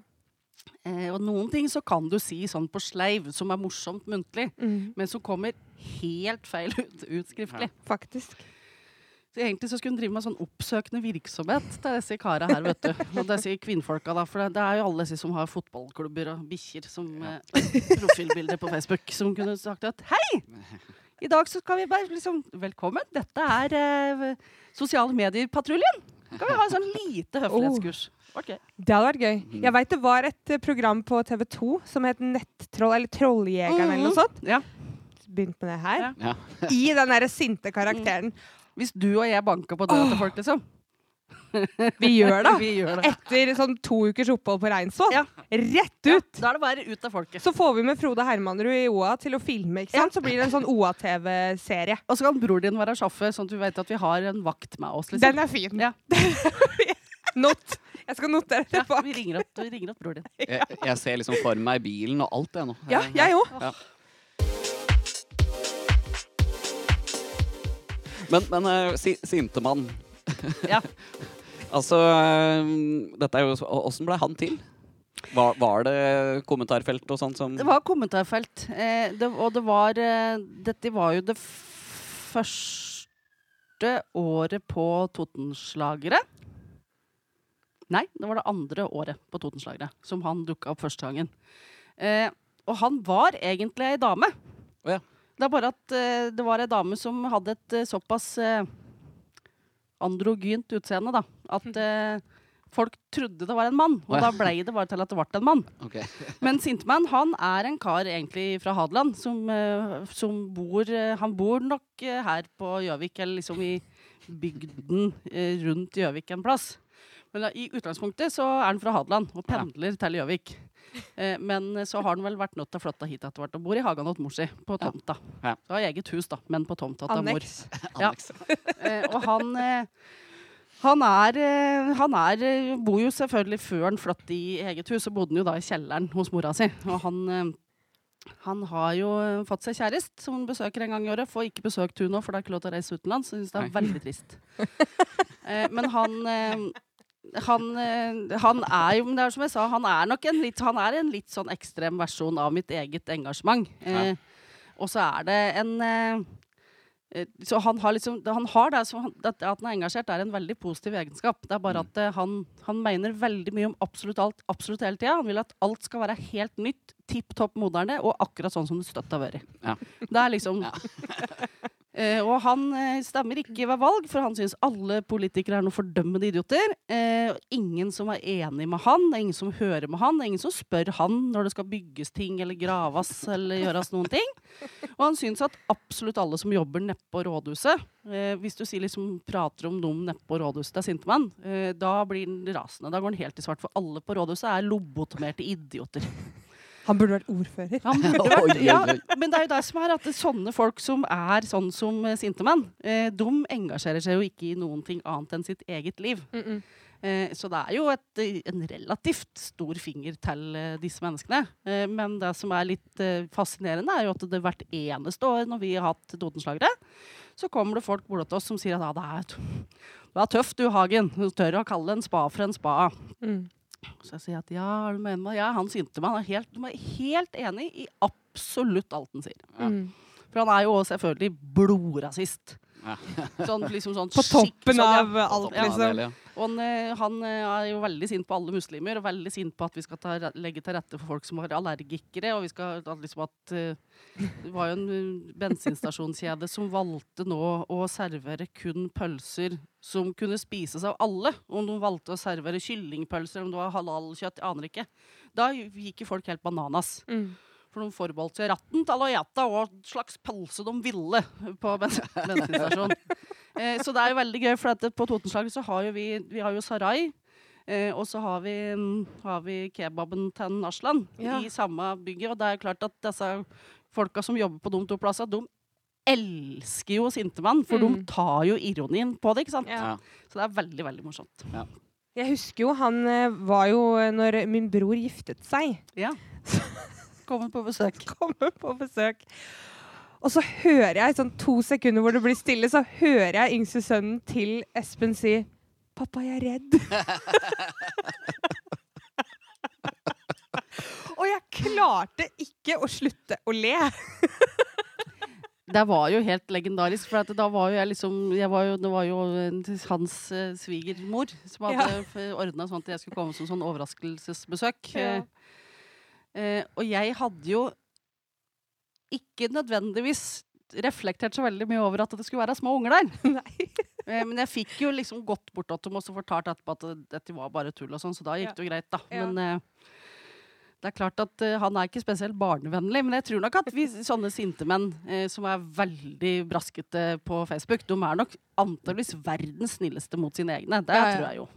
Eh, og noen ting så kan du si sånn på sleiv, som er morsomt muntlig, Mm. men som kommer helt feil ut, ut skriftlig. Faktisk. Så egentlig så skulle hun drive med sånn oppsøkende virksomhet til disse kara her, vet du. Og disse kvinnfolka, da. For det, det er jo alle disse som har fotballklubber og bikkjer som Ja. eh, profilbilder på Facebook, som kunne sagt at hei! I dag så skal vi bare liksom Velkommen. Dette er eh, sosiale medier-patruljen. Kan vi ha en sånn lite høflighetskurs? Okay. Det hadde vært gøy. Mhm. Jeg veit det var et eh, program på TV2 som het Nettroll, eller Trolljegeren eller noe sånt. Ja. Begynt med det her. Ja. Ja. I den derre sinte karakteren. Hvis du og jeg banker på døra til folk, liksom. Vi gjør det. [LAUGHS] Vi gjør det. Etter sånn to ukers opphold på Reinsvoll. Ja. Rett Ja, ut! da er det bare ut av folket. Så får vi med Frode Hermanrud i OA til å filme, ikke sant? Så blir det en sånn OA-TV-serie. Og så kan bror din være sjåfør, sånn at du vet at vi har en vakt med oss. liksom. Den er fin. Ja. [LAUGHS] Not. Jeg skal notere det Ja, bak. vi, ringer opp, vi ringer opp bror din. Jeg, jeg ser liksom for meg bilen og alt, det nå. Ja, jeg òg. Men, men uh, si, Sintemann. Ja. [LAUGHS] altså eh, Dette er jo Åssen ble han til? Var, var det kommentarfelt og sånt som Det var kommentarfelt. Eh, det, og det var eh, Dette var jo det første året på Totenslagere. Nei, det var det andre året på Totenslagere som han dukka opp første gangen. Eh, og han var egentlig ei dame. Oh, ja. Det er bare at eh, det var ei dame som hadde et eh, såpass eh, androgynt utseende, da. At eh, folk trodde det var en mann. Og oh, ja. da blei det bare til at det ble en mann. Okay. [LAUGHS] Men Sintman han er en kar egentlig fra Hadeland som, eh, som bor eh, Han bor nok eh, her på Gjøvik, eller liksom i bygden rundt Gjøvik en plass. Men da, i utgangspunktet så er han fra Hadeland og pendler til Gjøvik. Eh, men eh, så har han vel vært nødt til å flytte hit etter hvert og bor i hagen hos mor si, på tomta. Ja. Så har eget hus, da, men på tomta til mor. [LAUGHS] Ja. [LAUGHS] Eh, og han eh, han er, eh, han er eh, bor jo selvfølgelig Før han flyttet i eget hus, så bodde han jo da i kjelleren hos mora si. Og han, han har jo fått seg kjæreste, som han besøker en gang i året. Får ikke besøkt hun nå, for det er ikke lov til å reise utenlands. Så jeg synes det er veldig trist. men han han, eh, han er jo, men det er som jeg sa, han er nok en litt, han er en litt sånn ekstrem versjon av mitt eget engasjement. Eh, Og så er det en eh, eh, så han har liksom, han har det, så han, At han er engasjert, er en veldig positiv egenskap. Det er bare Mm. at eh, han, han mener veldig mye om absolutt alt absolutt hele tida. Han vil at alt skal være helt nytt, tipp topp moderne og akkurat sånn som det støtt har vært. Ja. Det er liksom Ja. [LAUGHS] Eh, og han eh, stemmer ikke ved valg, for han syns alle politikere er noen fordømmende idioter. Eh, ingen som er enig med han, det er ingen som hører med han, det er ingen som spør han når det skal bygges ting eller graves eller gjøres noen ting. Og han syns at absolutt alle som jobber nedpå rådhuset eh, Hvis du sier liksom, prater om noen nedpå rådhuset til Sintemann, eh, da blir han rasende. Da går han helt i svart, for alle på rådhuset er lobotomerte idioter. Han burde vært ordfører. Han burde [LAUGHS] vært, ja, men det er jo det som er at sånne folk som er sånn som eh, Sintemann, eh, de engasjerer seg jo ikke i noen ting annet enn sitt eget liv. Mm -mm. Eh, så det er jo et, en relativt stor finger til eh, disse menneskene. Eh, men det som er litt eh, fascinerende, er jo at det hvert eneste år når vi har hatt Totenslagere, så kommer det folk bort til oss som sier at ja, det er, det er tøft du, Hagen. Du tør å kalle en spa for en spa. Mm. Så jeg sier at ja, du med meg? Ja, han Sintemann er helt, er helt enig i absolutt alt han sier. Ja. Mm. For han er jo også selvfølgelig blodrasist. Ja. [LAUGHS] Sånn, liksom sånn På skikk- toppen sånn, ja. av alt, Ja, liksom. ja. Og han, eh, han eh, er jo veldig sint på alle muslimer, og veldig sint på at vi skal ta, legge til rette for folk som har allergikere. Og vi skal at liksom at eh, Det var jo en bensinstasjonskjede som valgte nå å servere kun pølser som kunne spises av alle. Om de valgte å servere kyllingpølser, om det var halalkjøtt, aner ikke. Da gikk jo folk helt bananas. Mm. For de forbeholdt seg ratten til å og slags pølse de ville på [LAUGHS] bens bensinstasjonen. Eh, så det er jo veldig gøy, for at på Totenslaget så har jo vi, vi har jo Sarai. Eh, og så har vi, har vi kebaben til Aslan Ja. i samme bygget. Og det er klart at disse folka som jobber på de to plassene, de elsker jo Sintemann. For Mm. de tar jo ironien på det, ikke sant? Ja. Ja. Så det er veldig, veldig morsomt. Jeg husker jo han eh, var jo eh, Når min bror giftet seg, Ja. [LAUGHS] Kommer på besøk. kommer på besøk. Og så hører jeg sånn to sekunder hvor det blir stille, så hører jeg yngste sønnen til Espen si 'Pappa, jeg er redd'. [LAUGHS] [LAUGHS] Og jeg klarte ikke å slutte å le. Det var jo helt legendarisk, for at da var jo jeg liksom jeg var jo, Det var jo eh, hans eh, svigermor som hadde ja. ordna sånn at jeg skulle komme som sånn overraskelsesbesøk. Ja. Eh, eh, og jeg hadde jo ikke nødvendigvis reflektert så veldig mye over at det skulle være små unger der. [LAUGHS] Eh, Men jeg fikk jo liksom gått bort til dem og fortalt etterpå at dette var bare tull, og sånn, så da gikk det jo greit, da. Ja. Men det er klart at uh, han er ikke spesielt barnevennlig. Men jeg tror nok at vi sånne sinte menn uh, som er veldig braskete på Facebook, de er nok antakeligvis verdens snilleste mot sine egne. Det Ja, ja. tror jeg jo.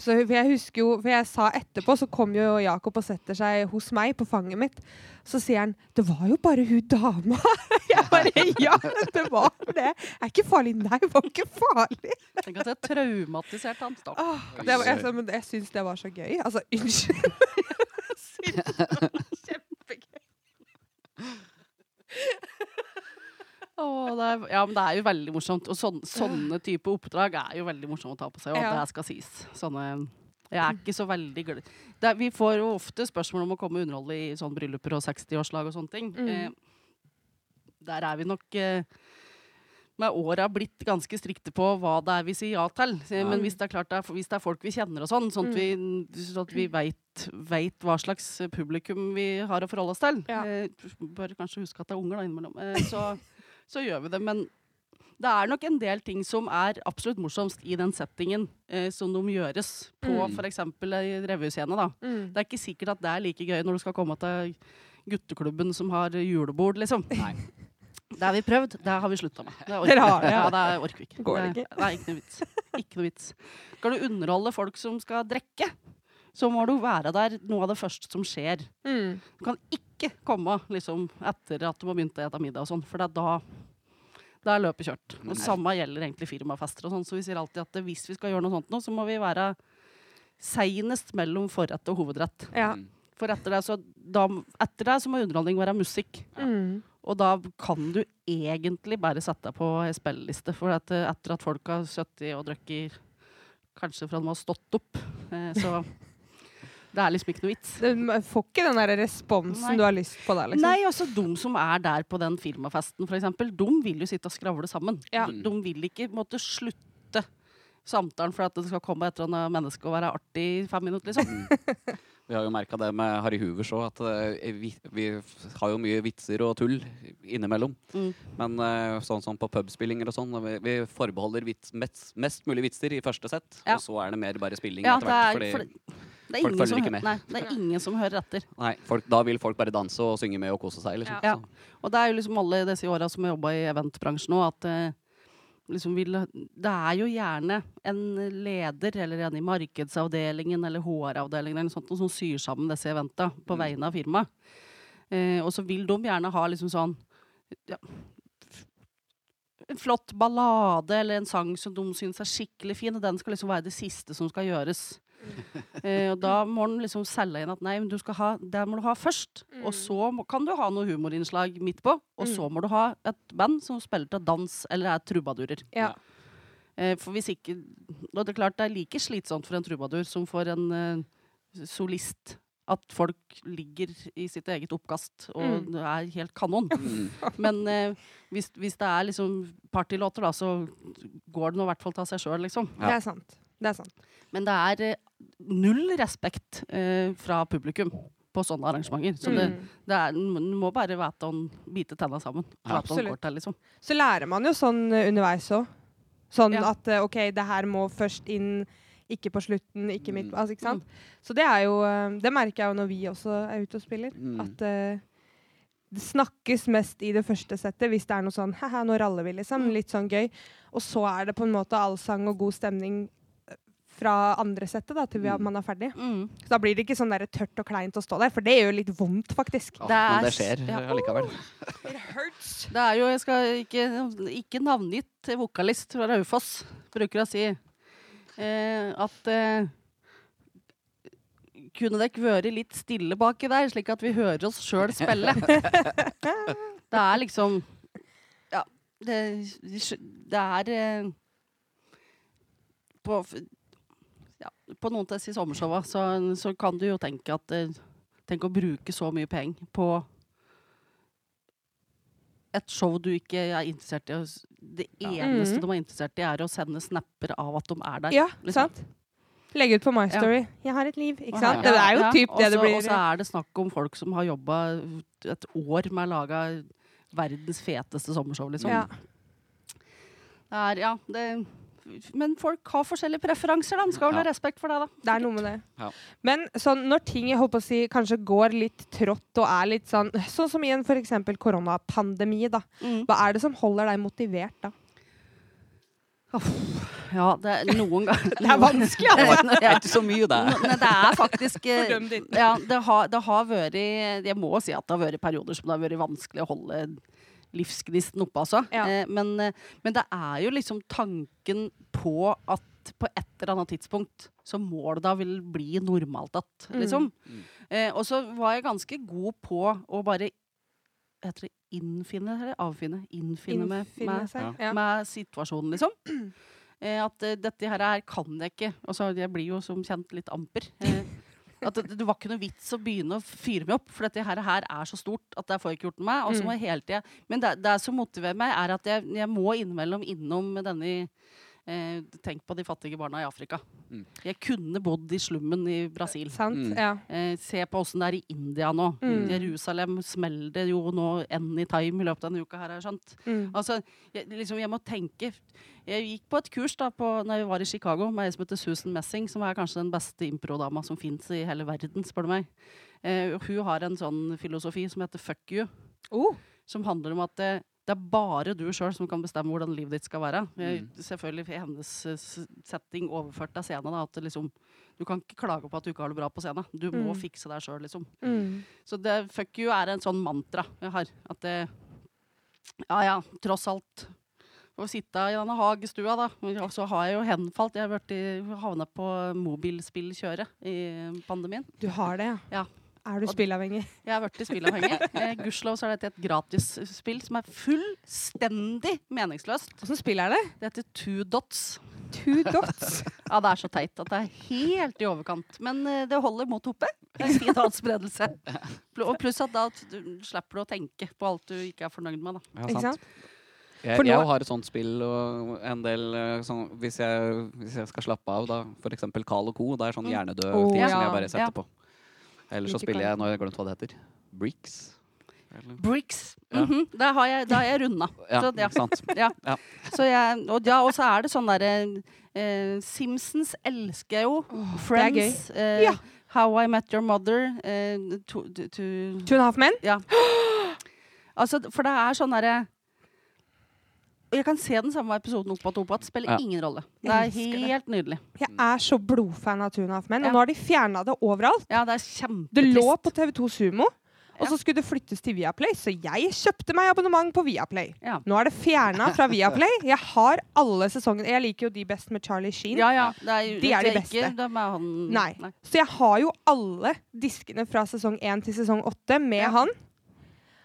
Så for jeg husker jo, for jeg sa etterpå, så kom jo Jakob og setter seg hos meg på fanget mitt. Så sier han 'Det var jo bare hun dama'. [LAUGHS] Jeg bare 'Ja, det var det'. Det er ikke farlig. Nei, det var ikke farlig. Tenk at jeg traumatiserte han. Var, jeg, sa, jeg syns det var så gøy. Altså, unnskyld. [LAUGHS] Jeg synes det var [LAUGHS] Kjempegøy. Oh, er, ja, men det er jo veldig morsomt. Og sånn, sånne type oppdrag er jo veldig morsomt å ta på seg. Og Ja. det skal sies. Sånne, jeg er ikke så veldig glad er, Vi får jo ofte spørsmål om å komme og underholde i sånne brylluper og 60-årslag og sånne ting. Mm. Eh, der er vi nok eh, med åra blitt ganske strikte på hva det er vi sier ja til. Men hvis det er klart det er, hvis det er folk vi kjenner og sånn, sånn at vi, sånn at vi veit hva slags publikum vi har å forholde oss til Ja. eh, Bør kanskje huske at det er unger da innimellom. Eh, så, [LAUGHS] så gjør vi det. Men det er nok en del ting som er absolutt morsomst i den settingen eh, som de gjøres på Mm. f.eks. revyscene. da. Mm. Det er ikke sikkert at det er like gøy når du skal komme til gutteklubben som har julebord, liksom. Nei. Det har vi prøvd, det har vi slutta med. Det orker har det, ja. Ja, det orker vi ikke. Går det ikke? Nei, ikke noe vits. Ikke noe vits. Skal du underholde folk som skal drikke, så må du være der noe av det første som skjer. Mm. Du kan ikke komme liksom, etter at du har begynt å spise middag og sånn, for det er da da er løpet kjørt. Og Nei. samme gjelder egentlig firmafester og sånn, så vi sier alltid at hvis vi skal gjøre noe sånt nå, så må vi være seinest mellom forrett og hovedrett. Ja. For etter det, så, da, etter det så må underholdning være musikk. Mm. Og da kan du egentlig bare sette deg på spilleliste. For at, eh, etter at folk har sittet og drukket kanskje fra de har stått opp, eh, så [LAUGHS] Det er liksom ikke noe vits. Du får ikke den der responsen Nei. du har lyst på der, liksom. Nei, altså de som er der på den firmafesten, eksempel, de vil jo sitte og skravle sammen. Ja. De, de vil ikke måtte slutte samtalen for at det skal komme et eller annet menneske og være artig i fem minutter, liksom. [LAUGHS] Vi har jo merka det med Harry Hoovers òg, at eh, vi, vi har jo mye vitser og tull innimellom. Mm. Men eh, sånn som på pubspillinger og sånn, vi, vi forbeholder vits, mest, mest mulig vitser i første sett. Ja. Og så er det mer bare spilling Ja, etter hvert. er, Fordi, for, det er med. Nei, det er ingen som hører etter. nei, folk, da vil folk bare danse og synge med og kose seg. Liksom. Ja. Og det er jo liksom alle disse åra som har jobba i eventbransjen nå, at eh, liksom vil, det er jo gjerne en leder eller en i markedsavdelingen eller HR-avdelingen eller noe sånt, som syr sammen disse eventa på Mm. vegne av firmaet. Eh, og så vil de gjerne ha liksom sånn ja, en flott ballade eller en sang som de syns er skikkelig fin, og den skal liksom være det siste som skal gjøres. [LAUGHS] Eh, og da må den liksom selge inn at nei, men du skal ha, det må du ha først. Mm. Og så må, kan du ha noe humorinnslag midt på. Og så må du ha et band som spiller til dans eller er trubadurer. Ja. Eh, for hvis ikke Og det er klart det er like slitsomt for en trubadur som for en eh, solist at folk ligger i sitt eget oppkast og Mm. det er helt kanon. mm, [LAUGHS] [LAUGHS] Men eh, hvis, hvis det er liksom partylåter, da, så går det nå i hvert fall til seg sjøl, liksom. Det er sant. Det er sant. Men det er eh, null respekt eh, fra publikum på sånne arrangementer. Så det, Mm. det er, du må bare vite å bite tenna sammen. Ja, absolutt. til, liksom. Så lærer man jo sånn eh, underveis òg. Sånn Ja. at eh, OK, det her må først inn, ikke på slutten, ikke midt Mm. altså, ikke sant? Så det er jo eh, Det merker jeg jo når vi også er ute og spiller. Mm. At uh, det snakkes mest i det første settet hvis det er noe sånn Haha, nå raller vi, liksom. Mm. Litt sånn gøy. Og så er det på en måte allsang og god stemning fra andre settet da, til vi, Mm. man er ferdig. Mm. Så da blir det ikke sånn der tørt og kleint å stå der, for det gjør jo litt vondt, faktisk. Ja, Det er det skjer ja. allikevel. It hurts. Det er jo, jeg skal ikke, ikke navngitt vokalist fra Raufoss, bruker å si, eh, at eh, kunne dere vært litt stille baki der, slik at vi hører oss sjøl spille? [LAUGHS] det er liksom Ja, det, det er eh, på, ja, på noen av disse sommershowa så, så kan du jo tenke at eh, Tenk å bruke så mye penger på et show du ikke er interessert i. Det eneste mm. de er interessert i, er å sende snapper av at de er der. Ja, liksom. sant? Legge ut på My Ja. Story. 'Jeg har et liv'. Ikke sant? Ja, Det er jo ja, typ det det blir. Og så er det snakk om folk som har jobba et år med å lage verdens feteste sommershow, liksom. Ja. Det er, ja, det, men folk har forskjellige preferanser, da. Man skal vel ha Ja. respekt for det, da. Det er noe med det. Ja. Men sånn, når ting jeg håper å si, kanskje går litt trått og er litt sånn Sånn som i en f.eks. koronapandemi, da. Mm. Hva er det som holder deg motivert da? Ja, det er noen ganger [LAUGHS] Det er vanskelig, altså! [LAUGHS] Det er ikke så mye, det. Nei, det er faktisk eh. Ja, det har, det har vært Jeg må si at det har vært perioder som det har vært vanskelig å holde livsgnisten oppe, altså. Ja. Eh, men, eh, men det er jo liksom tanken på at på et eller annet tidspunkt så må det da vil bli normalt att, Mm. liksom. Mm. Eh, og så var jeg ganske god på å bare Heter det innfinne eller avfinne? Innfinne med, Innfinne med, seg. Ja. Ja. med situasjonen, liksom. Eh, at eh, dette her, her kan jeg ikke. Altså, jeg blir jo som kjent litt amper. At det, det var ikke noe vits å begynne å fyre meg opp, for dette her, her er så stort at det får jeg ikke gjort meg. Og så må jeg hele tida Men det, det som motiverer meg, er at jeg, jeg må innimellom innom denne eh, Tenk på de fattige barna i Afrika. Mm. Jeg kunne bodd i slummen i Brasil. Sant? Mm. Eh, se på åssen det er i India nå. Mm. Jerusalem smeller det jo nå anytime i løpet av denne uka her, har jeg skjønt. Mm. Altså, jeg, liksom, jeg må tenke Jeg gikk på et kurs da på, når jeg var i Chicago med ei som heter Susan Messing, som er kanskje den beste improdama som fins i hele verden, spør du meg. Eh, hun har en sånn filosofi som heter 'fuck you', Oh. som handler om at det, er bare du sjøl som kan bestemme hvordan livet ditt skal være. Eh, Mm. Selvfølgelig i hennes eh, setting overført til scenen. Da, at liksom, du kan ikke klage på at du ikke har det bra på scenen. Du må Mm. fikse deg sjøl, liksom. Mm. Så det, fuck you er en sånn mantra jeg har. At det Ja ja, tross alt. Å sitte i denne hagestua, da. Og så har jeg jo henfalt. Jeg har havna på mobilspillkjøret i pandemien. Du har det, ja? Ja. Er du spillavhengig? Jeg har vært spillavhengig. Eh, Gudskjelov så er dette et gratisspill som er fullstendig meningsløst. Åssen spill er det? Det heter Two Dots. Two dots. [LAUGHS] Ja, det er så teit at det er helt i overkant. Men eh, det holder mot oppe. Det er en fin adspredelse. Og pluss at da du slipper du å tenke på alt du ikke er fornøyd med. Da. Ja, sant. Jeg, nå- jeg har et sånt spill og en del eh, sånn, hvis, jeg, hvis jeg skal slappe av, da f.eks. Carl og Co. Det er sånn hjernedød ting oh, ja. som jeg bare setter Ja. på. Ellers så spiller jeg Nå har jeg glemt hva det heter. Bricks? Eller? Bricks. Ja. Mhm, Da har jeg, da har jeg runda. Ja, Så, ja. sant. [LAUGHS] Ja. Ja. Så jeg, og, ja, og så er det sånn derre eh, Simpsons elsker jeg jo. er Friends. Eh, Ja. How I Met Your Mother. Eh, to, to, to, Two and a half men? [GASPS] altså, for det er sånn derre og Jeg kan se den samme episoden opp og opp igjen. Spiller Ja. ingen rolle. Det er det. helt nydelig. Jeg er så blodfan av Tuna half men, Ja. og nå har de fjerna det overalt. Ja, det er Det lå på TV2 Sumo, og Ja. så skulle det flyttes til Viaplay, så jeg kjøpte meg abonnement på Viaplay. Ja. Nå er det fjerna fra Viaplay. [LAUGHS] Jeg har alle sesongene. Jeg liker jo de best med Charlie Sheen. Ja, ja. Det er, De er de beste. Ikke, de er han, Nei. Så jeg har jo alle diskene fra sesong 1 til sesong 8 med Ja. han.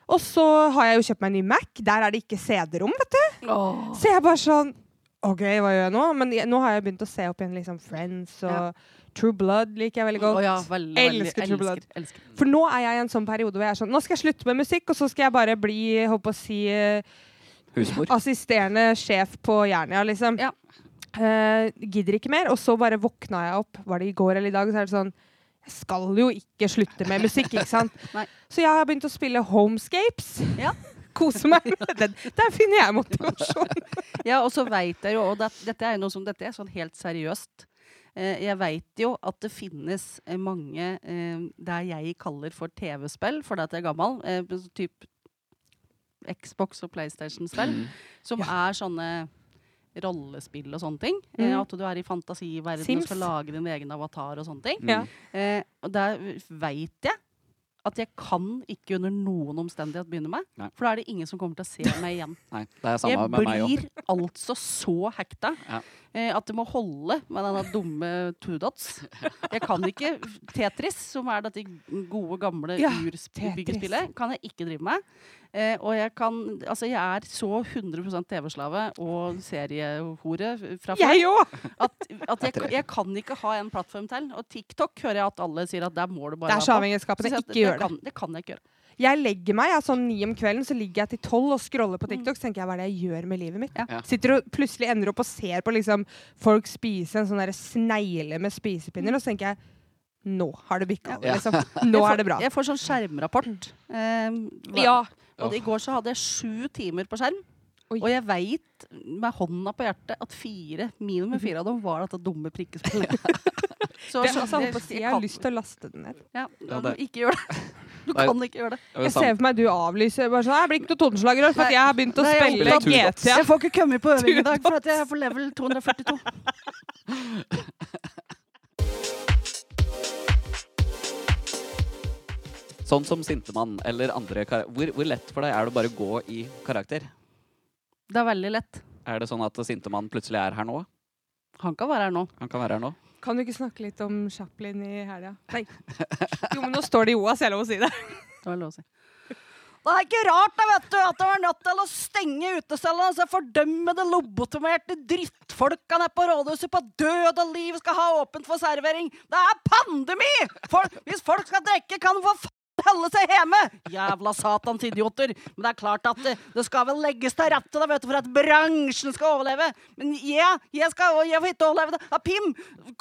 Og så har jeg jo kjøpt meg en ny Mac. Der er det ikke CD-rom, vet du. Oh. Så jeg bare sånn OK, hva gjør jeg nå? Men jeg, nå har jeg begynt å se opp igjen liksom Friends og Ja. True Blood liker jeg veldig godt. Oh, ja, veldig, veldig. Elsker True Blood. Elsker, elsker. For nå er jeg i en sånn periode hvor jeg er sånn Nå skal jeg slutte med musikk, og så skal jeg bare bli håper å si, eh, Husmor. assisterende sjef på Jernia, liksom. Ja. Uh, gidder ikke mer. Og så bare våkna jeg opp, var det i går eller i dag, så er det sånn Jeg skal jo ikke slutte med musikk, ikke sant? [LAUGHS] Nei. Så jeg har begynt å spille Homescapes. Ja. Kose meg med det. Der finner jeg motivasjon. [LAUGHS] Ja, og så veit jeg jo, og det, dette er jo noe som dette er sånn helt seriøst eh, Jeg veit jo at det finnes eh, mange eh, det jeg kaller for TV-spill, fordi at jeg er gammel. Eh, typ Xbox og PlayStation-spill. Mm. Som er sånne rollespill og sånne ting. Eh, Mm. at du er i fantasiverdenen Sims. og skal lage din egen avatar og sånne ting. Mm. Eh, og der veit jeg at jeg kan ikke under noen omstendighet begynne med. Nei. For da er det ingen som kommer til å se meg igjen. [LAUGHS] Nei, det er samme Jeg med meg òg. blir altså så hekta Ja. Eh, at det må holde med denne dumme two dots. Jeg kan ikke Tetris, som er dette gode, gamle Ja, urbyggespillet, kan jeg ikke drive med. Eh, og jeg kan Altså, jeg er så 100% TV-slave og seriehore fra før Jeg òg! at, at jeg, jeg kan ikke ha en plattform til. Og TikTok hører jeg at alle sier at der må du bare Det er så avhengighetsskapende. Ikke gjør det. Kan, det kan jeg ikke gjøre. Jeg legger meg jeg, sånn ni om kvelden, så ligger jeg til tolv og scroller på TikTok. Så tenker jeg hva er det jeg gjør med livet mitt? Ja. Ja. Sitter og plutselig ender opp og ser på liksom, folk spise en sånn der snegle med spisepinner, og så tenker jeg nå har det bikka over. Liksom. [LAUGHS] Nå får- er det bra. Jeg får sånn skjermrapport. Eh, Ja. Og i går så hadde jeg sju timer på skjerm. Oi. Og jeg veit med hånda på hjertet at fire, minimum fire av dem var dette dumme prikkespillet. [LAUGHS] Så, Det, så- altså, jeg, på å jeg har lyst til å laste den ned. ja, Ja, det- Ikke gjør det. Du Nei. kan ikke gjøre det. Det Jeg ser for meg du avlyser bare sånn, Jeg blir ikke noe Totenslager for at jeg har begynt å Nei, spille GTA. Jeg får ikke komme på øving i dag, for at jeg er på level [LAUGHS] 242. Sånn som Sintemann eller andre kar hvor, hvor lett for deg er det å bare gå i karakter? Det er veldig lett. Er det sånn at Sintemann plutselig er her nå? Han kan være her nå. Han kan være her nå? Kan du ikke snakke litt om Chaplin i helga? Nei. Jo, men nå står det i OAS, jeg er lov å si det. [LAUGHS] Det var lov å si. Det er ikke rart da, vet du, at de var nødt til å stenge utestedene så fordømmede, lobotomerte drittfolka nede på rådhuset på død og liv skal ha åpent for servering. Det er pandemi! Folk, hvis folk skal drikke, kan de for faen holde seg hjemme! Jævla satans idioter. Men det er klart at det, det skal vel legges til rette da, vet du, for at bransjen skal overleve. Men jeg, jeg skal jeg får ikke overleve det. Ja, Pim,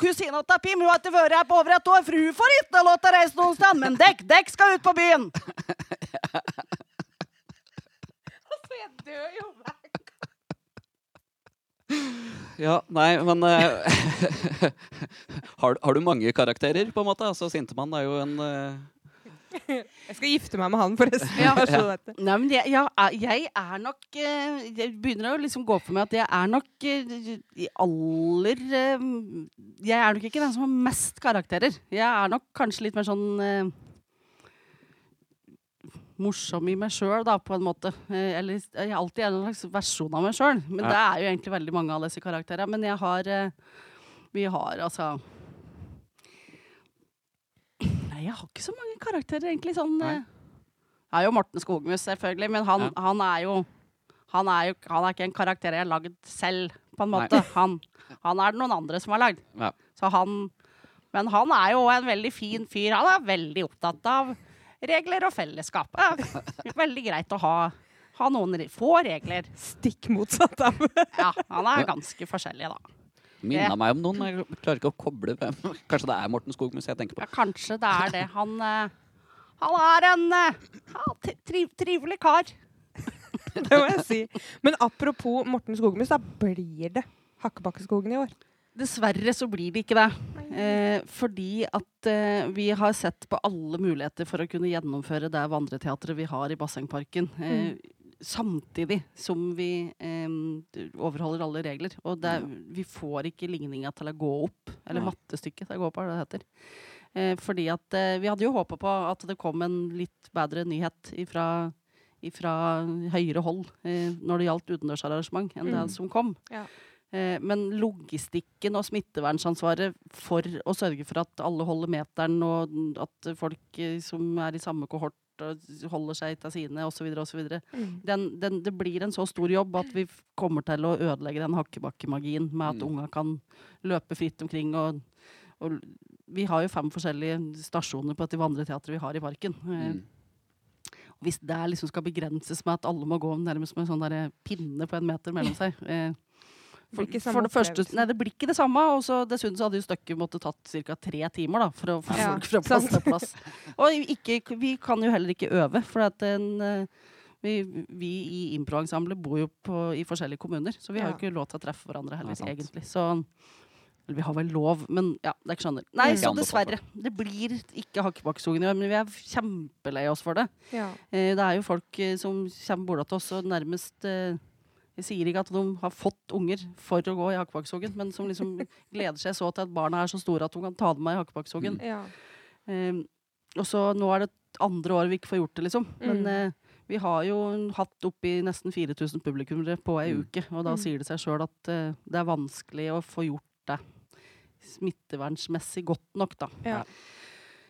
kusina til Pim, hun har ikke vært her på over et år, for hun får ikke lov til å reise noen sted. Men dekk, dekk skal ut på byen! [LAUGHS] Altså, jeg dør jo hver Ja, nei, men uh, [LAUGHS] har, har du mange karakterer, på en måte? Altså, Sintemann er jo en eh, [LAUGHS] Jeg skal gifte meg med han, forresten. Ja. [LAUGHS] det. Nei, men jeg, ja, er- jeg er nok eh, Jeg begynner å liksom gå for meg at jeg er nok eh, i aller eh, Jeg er nok ikke den som har mest karakterer. Jeg er nok kanskje litt mer sånn morsom i meg sjøl, da, på en måte. Eller jeg er alltid en slags versjon av meg sjøl. Men Ja. det er jo egentlig veldig mange av disse karakterene. Men jeg har eh, Vi har altså Nei, jeg har ikke så mange karakterer, egentlig. Sånn Nei. eh, Jeg har jo Morten Skogmus, selvfølgelig, men han, Ja. han er jo han er jo han er ikke en karakter jeg har lagd selv, på en måte. Han, han er det noen andre som har lagd. Ja. Så han Men han er jo en veldig fin fyr. Han er veldig opptatt av regler og fellesskap. Ja, [LAUGHS] veldig greit å ha, ha noen få regler. Stikk motsatt av Ja, han er ganske forskjellig, da. Minna meg om noen. Jeg klarer ikke å koble. [LAUGHS] Kanskje det er Morten Skogmus jeg tenker på. Ja, kanskje det er det. Han, eh, han er en eh, tri tri trivelig kar. [LAUGHS] Det må jeg si. Men apropos Morten Skogmus, da blir det Hakkebakkeskogen i år. Dessverre så blir det ikke det. Eh, fordi at eh, vi har sett på alle muligheter for å kunne gjennomføre det vandreteatret vi har i Bassengparken. Eh, Samtidig som vi eh, overholder alle regler. Og det, vi får ikke ligninga til å gå opp. Eller mattestykket til å gå opp, hva det det heter. Eh, fordi at eh, vi hadde jo håpa på at det kom en litt bedre nyhet ifra, fra høyere hold eh, når det gjaldt utendørsarrangement, enn Mm. det som kom. Ja. Eh, men logistikken og smittevernsansvaret for å sørge for at alle holder meteren, og at folk eh, som er i samme kohort og holder seg til sine osv., osv. Mm. Den, den, det blir en så stor jobb at vi kommer til å ødelegge den hakkebakkemagien med at Mm. unga kan løpe fritt omkring. Og, og vi har jo fem forskjellige stasjoner på dette vandreteatret vi har i parken. Eh, Mm. Hvis det liksom skal begrenses med at alle må gå nærmest med en sånn pinne på en meter mellom seg eh, for, ikke for det første, nei, det blir ikke det samme. Og så dessuten så hadde jo stykket måttet tatt ca. tre timer da, for å få Ja, folk fra plass til plass. Og ikke, vi kan jo heller ikke øve, for at en, eh, vi, vi i improensemblet bor jo på, i forskjellige kommuner, så vi har jo ikke lov til å treffe hverandre heller, ja, egentlig. Så vi har vel lov, men ja, dere skjønner. Nei, så dessverre. Det blir ikke Hakkebakkeskogen i år, men vi er kjempelei oss for det. Ja. Eh, det er jo folk eh, som kommer borda til oss og nærmest eh, Jeg sier ikke at de har fått unger for å gå i Hakkebakkshogen, men som liksom gleder seg så til at barna er så store at de kan ta dem med i Hakkebakkshogen. ja. Um, og så nå er det andre år vi ikke får gjort det, liksom. Men Mm. eh, vi har jo hatt oppi nesten 4000 publikummere på ei Mm. uke, og da Mm. sier det seg sjøl at uh, det er vanskelig å få gjort det smittevernsmessig godt nok, da. Ja.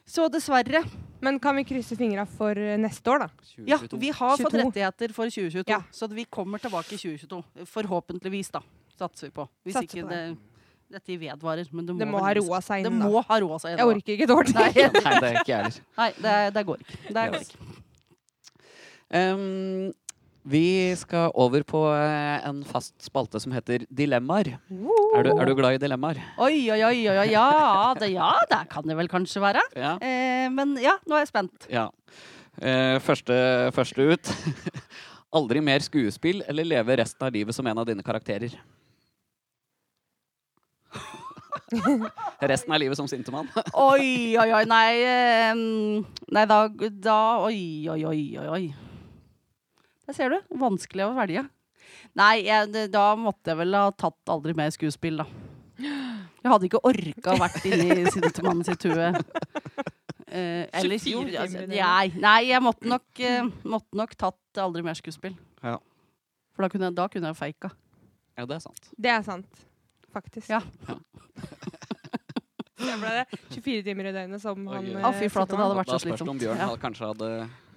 Så dessverre. Men kan vi krysse fingra for eh, neste år, da? Ja, vi har fått rettigheter for 2022, Ja. så vi kommer tilbake i 2022. Forhåpentligvis, da. Satser vi på. Hvis Satser ikke på det, dette vedvarer. Men det må, Det må ha roa seg Det inn, da. må ha roa seg inn. Jeg orker ikke et år til. Nei, Nei, det er ikke jeg heller. nei det, det går ikke. Det går ikke. Em, vi skal over på eh, en fast spalte som heter Dilemmaer. Er du, er du glad i dilemmaer? Oi, oi, oi, oi, ja, det, ja, det kan det vel kanskje være. Ja. Eh, men ja, nå er jeg spent. ja. Eh, første, første ut. [LAUGHS] Aldri mer skuespill eller leve resten av livet som en av dine karakterer? [LAUGHS] resten av livet som sintemann? [LAUGHS] Oi, oi, oi. Nei, eh, nei da, da Oi, oi, oi, oi. Der ser du. Vanskelig å velge. Nei, jeg, da måtte jeg vel ha tatt aldri mer skuespill, da. Jeg hadde ikke orka å vært inni Sintermannen sitt hue. Eh, eller 24 jo, timer altså, nei, nei, jeg måtte nok, eh, måtte nok tatt aldri mer skuespill. Ja. For da kunne, jeg- da kunne jeg faka. Ja, det er sant. Det er sant. Faktisk. Ja. [LAUGHS] Det ble det 24 timer i døgnet som han eh, Å, fy flate, det hadde vært Da så spørs det om. Bjørn Ja. hadde- kanskje hadde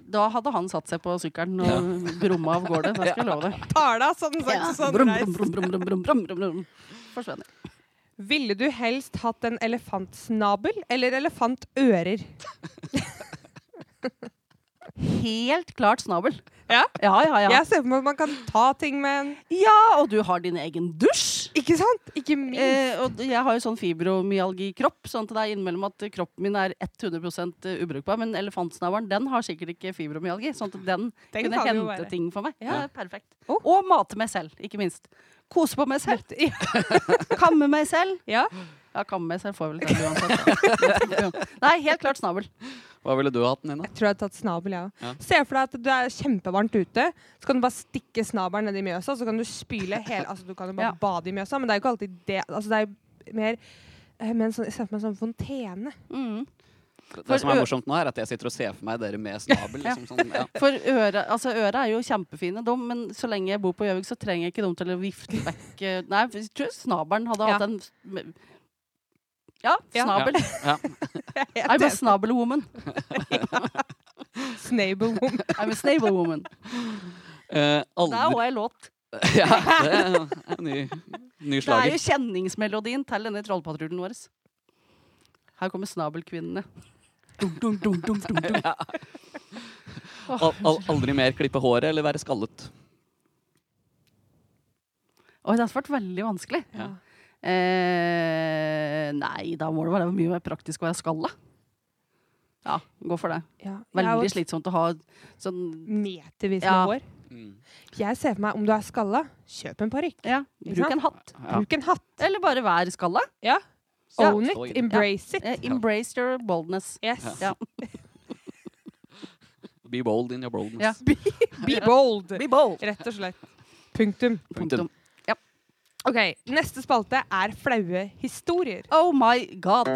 Da hadde han satt seg på sykkelen og brumma av gårde. Det [LAUGHS] skal jeg love deg. Av sånn sagt Ja. sånn Brum, brum, brum, brum, brum, brum, brum, brum. Forsvinner. Ville du helst hatt en elefantsnabel eller elefantører? [LAUGHS] Helt klart snabel. Ja? Ja, ja, ja. Jeg ser for meg at man kan ta ting med en Ja, og du har din egen dusj. Ikke sant? Ikke minst. Eh, og jeg har jo sånn fibromyalgi-kropp, sånn at det er innimellom at kroppen min er 100 ubrukbar. Men elefantsnavlen, den har sikkert ikke fibromyalgi, sånn at den, Den kunne hente ting for meg. Ja, Ja. perfekt. Oh. Og mate meg selv, ikke minst. Kose på meg selv. [LAUGHS] Kamme meg selv. Ja. Ja, kamme meg selv får vel det uansett. [LAUGHS] Nei, helt klart snabel. Hva ville du hatt, Nina? Jeg tror jeg hadde tatt snabel, jeg Ja. òg. Se for deg at du er kjempevarmt ute. Så kan du bare stikke snabelen ned i Mjøsa, så kan du spyle hele Altså, du kan jo bare Ja. bade i Mjøsa, men det er jo ikke alltid det. Altså, det er mer eh, med en sånn, Jeg ser for meg en sånn fontene. Mm. Det som er morsomt nå, er at jeg sitter og ser for meg dere med snabel. Ja. Liksom, sånn, ja. [LAUGHS] For øra, altså øra er jo kjempefine, de, men så lenge jeg bor på Gjøvik, så trenger jeg ikke dem til å vifte vekk eh, Nei, jeg tror snabelen hadde Ja. hatt en Ja, Ja. snabel. Ja. I'm a [LAUGHS] snabel woman. Snable woman. I'm a snabel woman. Uh, Det er var jeg låt. [LAUGHS] ja, det er en ny, ny Det er jo kjenningsmelodien til denne trollpatruljen vår. Her kommer snabelkvinnene. Dum, dum, dum, dum, dum, dum. Al al aldri mer klippe håret eller være skallet. Oi, det har vært veldig vanskelig. Ja. Eh, nei, da må det være mye mer praktisk å være skalla. Ja, gå for det. Ja. Veldig slitsomt å ha sånn Metervis med Ja. hår. Mm. Jeg ser for meg om du er skalla, kjøp en parykk. Ja, bruk en hatt. Ja. Bruk en hatt. Eller bare vær skalla. Ja. Ja. Own it. Embrace it. Eh, embrace your boldness. Yes. Ja. Be bold in your boldness. Ja. Be bold. Be bold. Rett og slett. Punktum. Punktum. Ok, Neste spalte er flaue historier. Oh my god.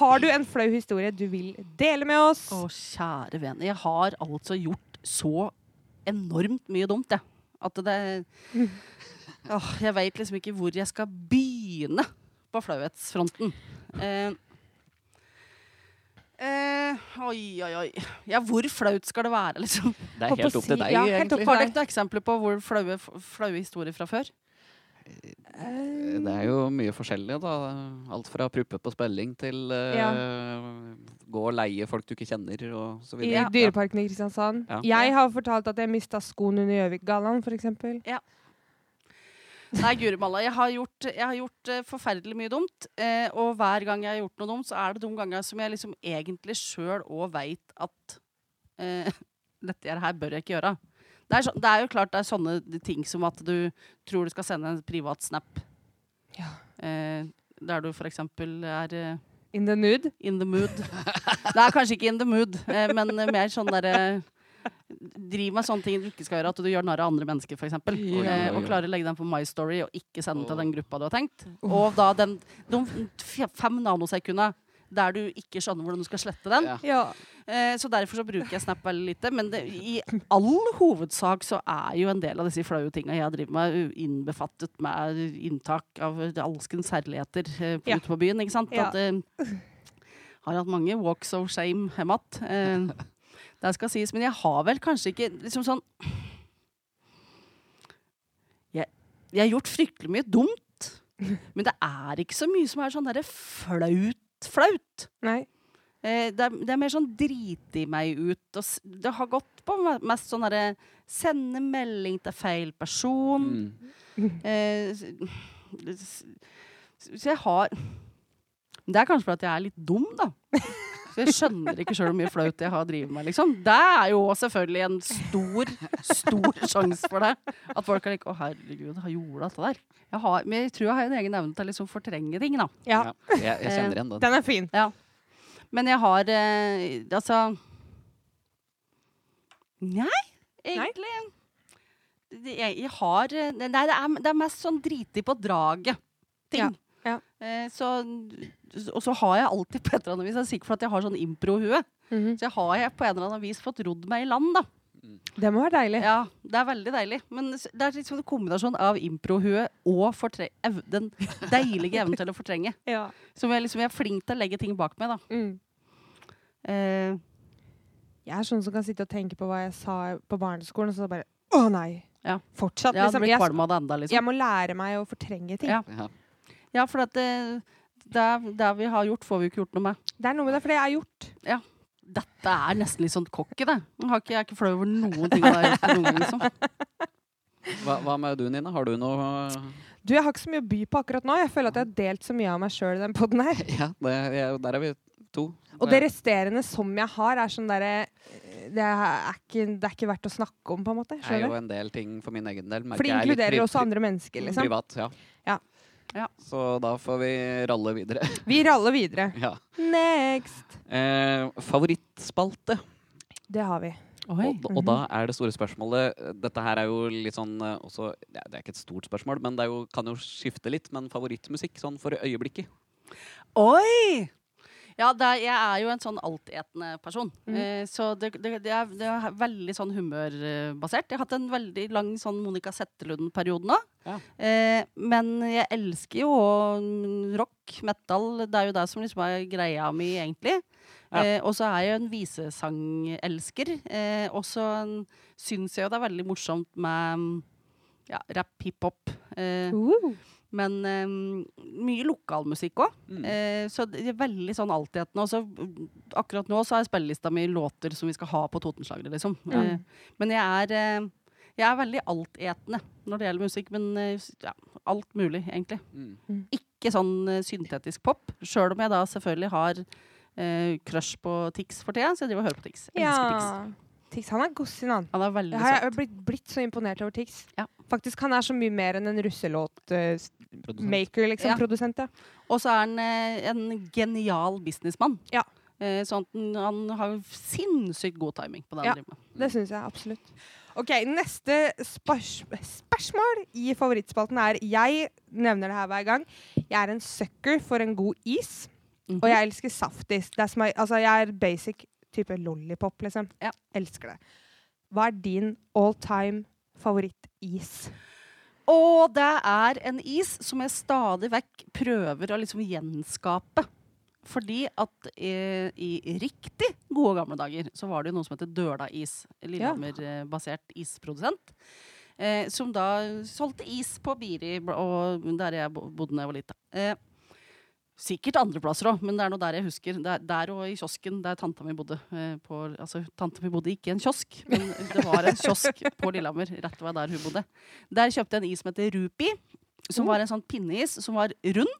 Har du en flau historie du vil dele med oss? Å, kjære vene. Jeg har altså gjort så enormt mye dumt, jeg. At det [LAUGHS] Åh, Jeg veit liksom ikke hvor jeg skal begynne på flauhetsfronten. Eh, eh, oi, oi, oi. Ja, hvor flaut skal det være, liksom? Det er helt opp til deg, ja, egentlig. Har dere noen eksempler på hvor flaue, flaue historier fra før? Det er jo mye forskjellig, da. Alt fra pruppe på spilling til eh, gå og leie folk du ikke kjenner, og så I videre. Dyreparken i Kristiansand. Ja. Jeg har fortalt at jeg mista skoen under Gjøvikgallaen, f.eks. Nei, guri malla. Jeg har gjort, jeg har gjort uh, forferdelig mye dumt. Uh, og hver gang jeg har gjort noe dumt, så er det de gangene som jeg liksom egentlig sjøl òg veit at uh, [LAUGHS] dette her bør jeg ikke gjøre. Det er, så, det er jo klart det er sånne ting som at du tror du skal sende en privat snap. Ja. Der du for eksempel er In the nude. in the mood. Det er kanskje ikke in the mood, men mer sånn derre Driv med sånne ting du ikke skal gjøre. At du gjør narr av andre mennesker, f.eks. Oi, ja, ja. oi. og klarer å legge den på My Story og ikke sende til den gruppa du har tenkt. Og da den, de fem nanosekundene der du ikke skjønner hvordan du skal slette den. Ja. Ja. Eh, så derfor så bruker jeg Snap veldig lite. Men det, i all hovedsak så er jo en del av disse flaue tinga jeg driver med, innbefattet med inntak av alskens herligheter eh, på- Ja. ute på byen. Ikke sant? Ja. At, eh, har hatt mange walks of shame hjemme igjen. Eh, [LAUGHS] det skal sies. Men jeg har vel kanskje ikke liksom sånn jeg, jeg har gjort fryktelig mye dumt. Men det er ikke så mye som er sånn derre flaut, flaut. Nei. Eh, det, er, det er mer sånn drite i meg ut. Og det har gått på mest sånn derre Sende melding til feil person. Mm. Eh, så jeg har Det er kanskje fordi jeg er litt dum, da. Så jeg skjønner ikke sjøl hvor mye flaut jeg har drevet med, liksom. Det er jo selvfølgelig en stor, stor sjanse for det. At folk er like Å, herregud, har gjorde dette der? Jeg har, men jeg tror jeg har en egen evne til å liksom fortrenge ting, da. Ja, Ja, jeg, jeg kjenner igjen den. den er fin. Ja. Men jeg har eh, Altså Nei, egentlig Jeg, jeg har eh, Nei, det er, det er mest sånn driti på draget. Ting. Ja, så, og så har jeg alltid på et eller annet vis Jeg er sikker for at jeg har sånn impro-hue. Mhm. Så jeg har jeg på en eller annen vis fått rodd meg i land, da. Det må være deilig. Ja, Det er veldig deilig. Men det er liksom en kombinasjon av impro-hue og ev den deilige evnen til å fortrenge. [LAUGHS] Ja. Som jeg, liksom, jeg er flink til å legge ting bak meg, da. Mm. Eh, Jeg er sånn som kan sitte og tenke på hva jeg sa på barneskolen, og så bare Å nei! Ja. Fortsatt. ja, det liksom. blir Jeg, kvalm av det enda, liksom. jeg må lære meg å fortrenge ting. Ja. Ja. Ja, for at det, det, det vi har gjort, får vi jo ikke gjort noe med. Det er noe med det, for det jeg har gjort. Dette er nesten litt sånn cocky, det. Jeg, har ikke, jeg er ikke flau over noen ting jeg har gjort noen gang, liksom. [LAUGHS] Hva, hva med du, Nina? Har du noe Du, Jeg har ikke så mye å by på akkurat nå. Jeg føler at jeg har delt så mye av meg sjøl i den poden her. [LAUGHS] Ja, det, jeg, der er vi to. Og det resterende som jeg har, er sånn derre det er, ikke, det er ikke verdt å snakke om, på en måte. Det er jo en del ting for min egen del. merker For det er inkluderer også andre mennesker, liksom. Privat, ja. Ja. Så da får vi ralle videre. [LAUGHS] Vi raller videre. ja. Next! eh, favorittspalte. Det har vi. Og, og da er det store spørsmålet Dette her er jo litt sånn eh, også, ja, Det er ikke et stort spørsmål, men det er jo, kan jo skifte litt. Men favorittmusikk sånn for øyeblikket? Oi! Ja, er, jeg er jo en sånn altetende person. Mm. Eh, så det, det, det, er, det er veldig sånn humørbasert. Jeg har hatt en veldig lang sånn Monica Settelund-periode nå. Ja. Eh, men jeg elsker jo rock, metal. Det er jo det som liksom er greia mi, egentlig. Ja. Eh, og så er jeg jo en visesangelsker. Eh, og så syns jeg jo det er veldig morsomt med ja, rap, hiphop. Eh, Uh. Men um, mye lokalmusikk òg. Mm. Uh, så det er veldig sånn altetende. Og så mm, akkurat nå så er spillelista mi låter som vi skal ha på Totenslagere, liksom. Mm. Uh, men jeg er, uh, jeg er veldig altetende når det gjelder musikk. Men ja, alt mulig, egentlig. Mm. Ikke sånn syntetisk pop. Sjøl om jeg da selvfølgelig har eh, crush på Tix for tida, så jeg driver og hører på Tix. Jeg elsker Ja. Tix, han er gossin, han. Han er veldig Jeg har blitt, blitt så imponert over Tix. Ja. Faktisk, Han er så mye mer enn en russelåt-maker, liksom. Ja. Produsent, ja. Og så er han uh, en genial businessmann. Ja. Uh, sånn at han, han har sinnssykt god timing på det Ja. driver med. Det syns jeg absolutt. Ok, Neste spørsmål i favorittspalten er Jeg nevner det her hver gang. Jeg er en sucker for en god is. Mhm. Og jeg elsker saftis. Det som altså, jeg er basic type lollipop, liksom. Ja. Elsker det. Hva er din all time favorittis? Og det er en is som jeg stadig vekk prøver å liksom gjenskape. Fordi at eh, i riktig gode gamle dager så var det jo noe som heter Døla Is. Lillehammer-basert isprodusent. Eh, som da solgte is på Biri, og der jeg bodde da jeg var lita. Eh, sikkert andre plasser òg, men det er noe der jeg husker. Der, der og i kiosken der tanta mi bodde. Eh, på, altså, tanta mi bodde ikke i en kiosk, men det var en kiosk på Lillehammer. Rett ved der hun bodde. Der kjøpte jeg en is som heter Rupi, som var en sånn pinneis som var rund.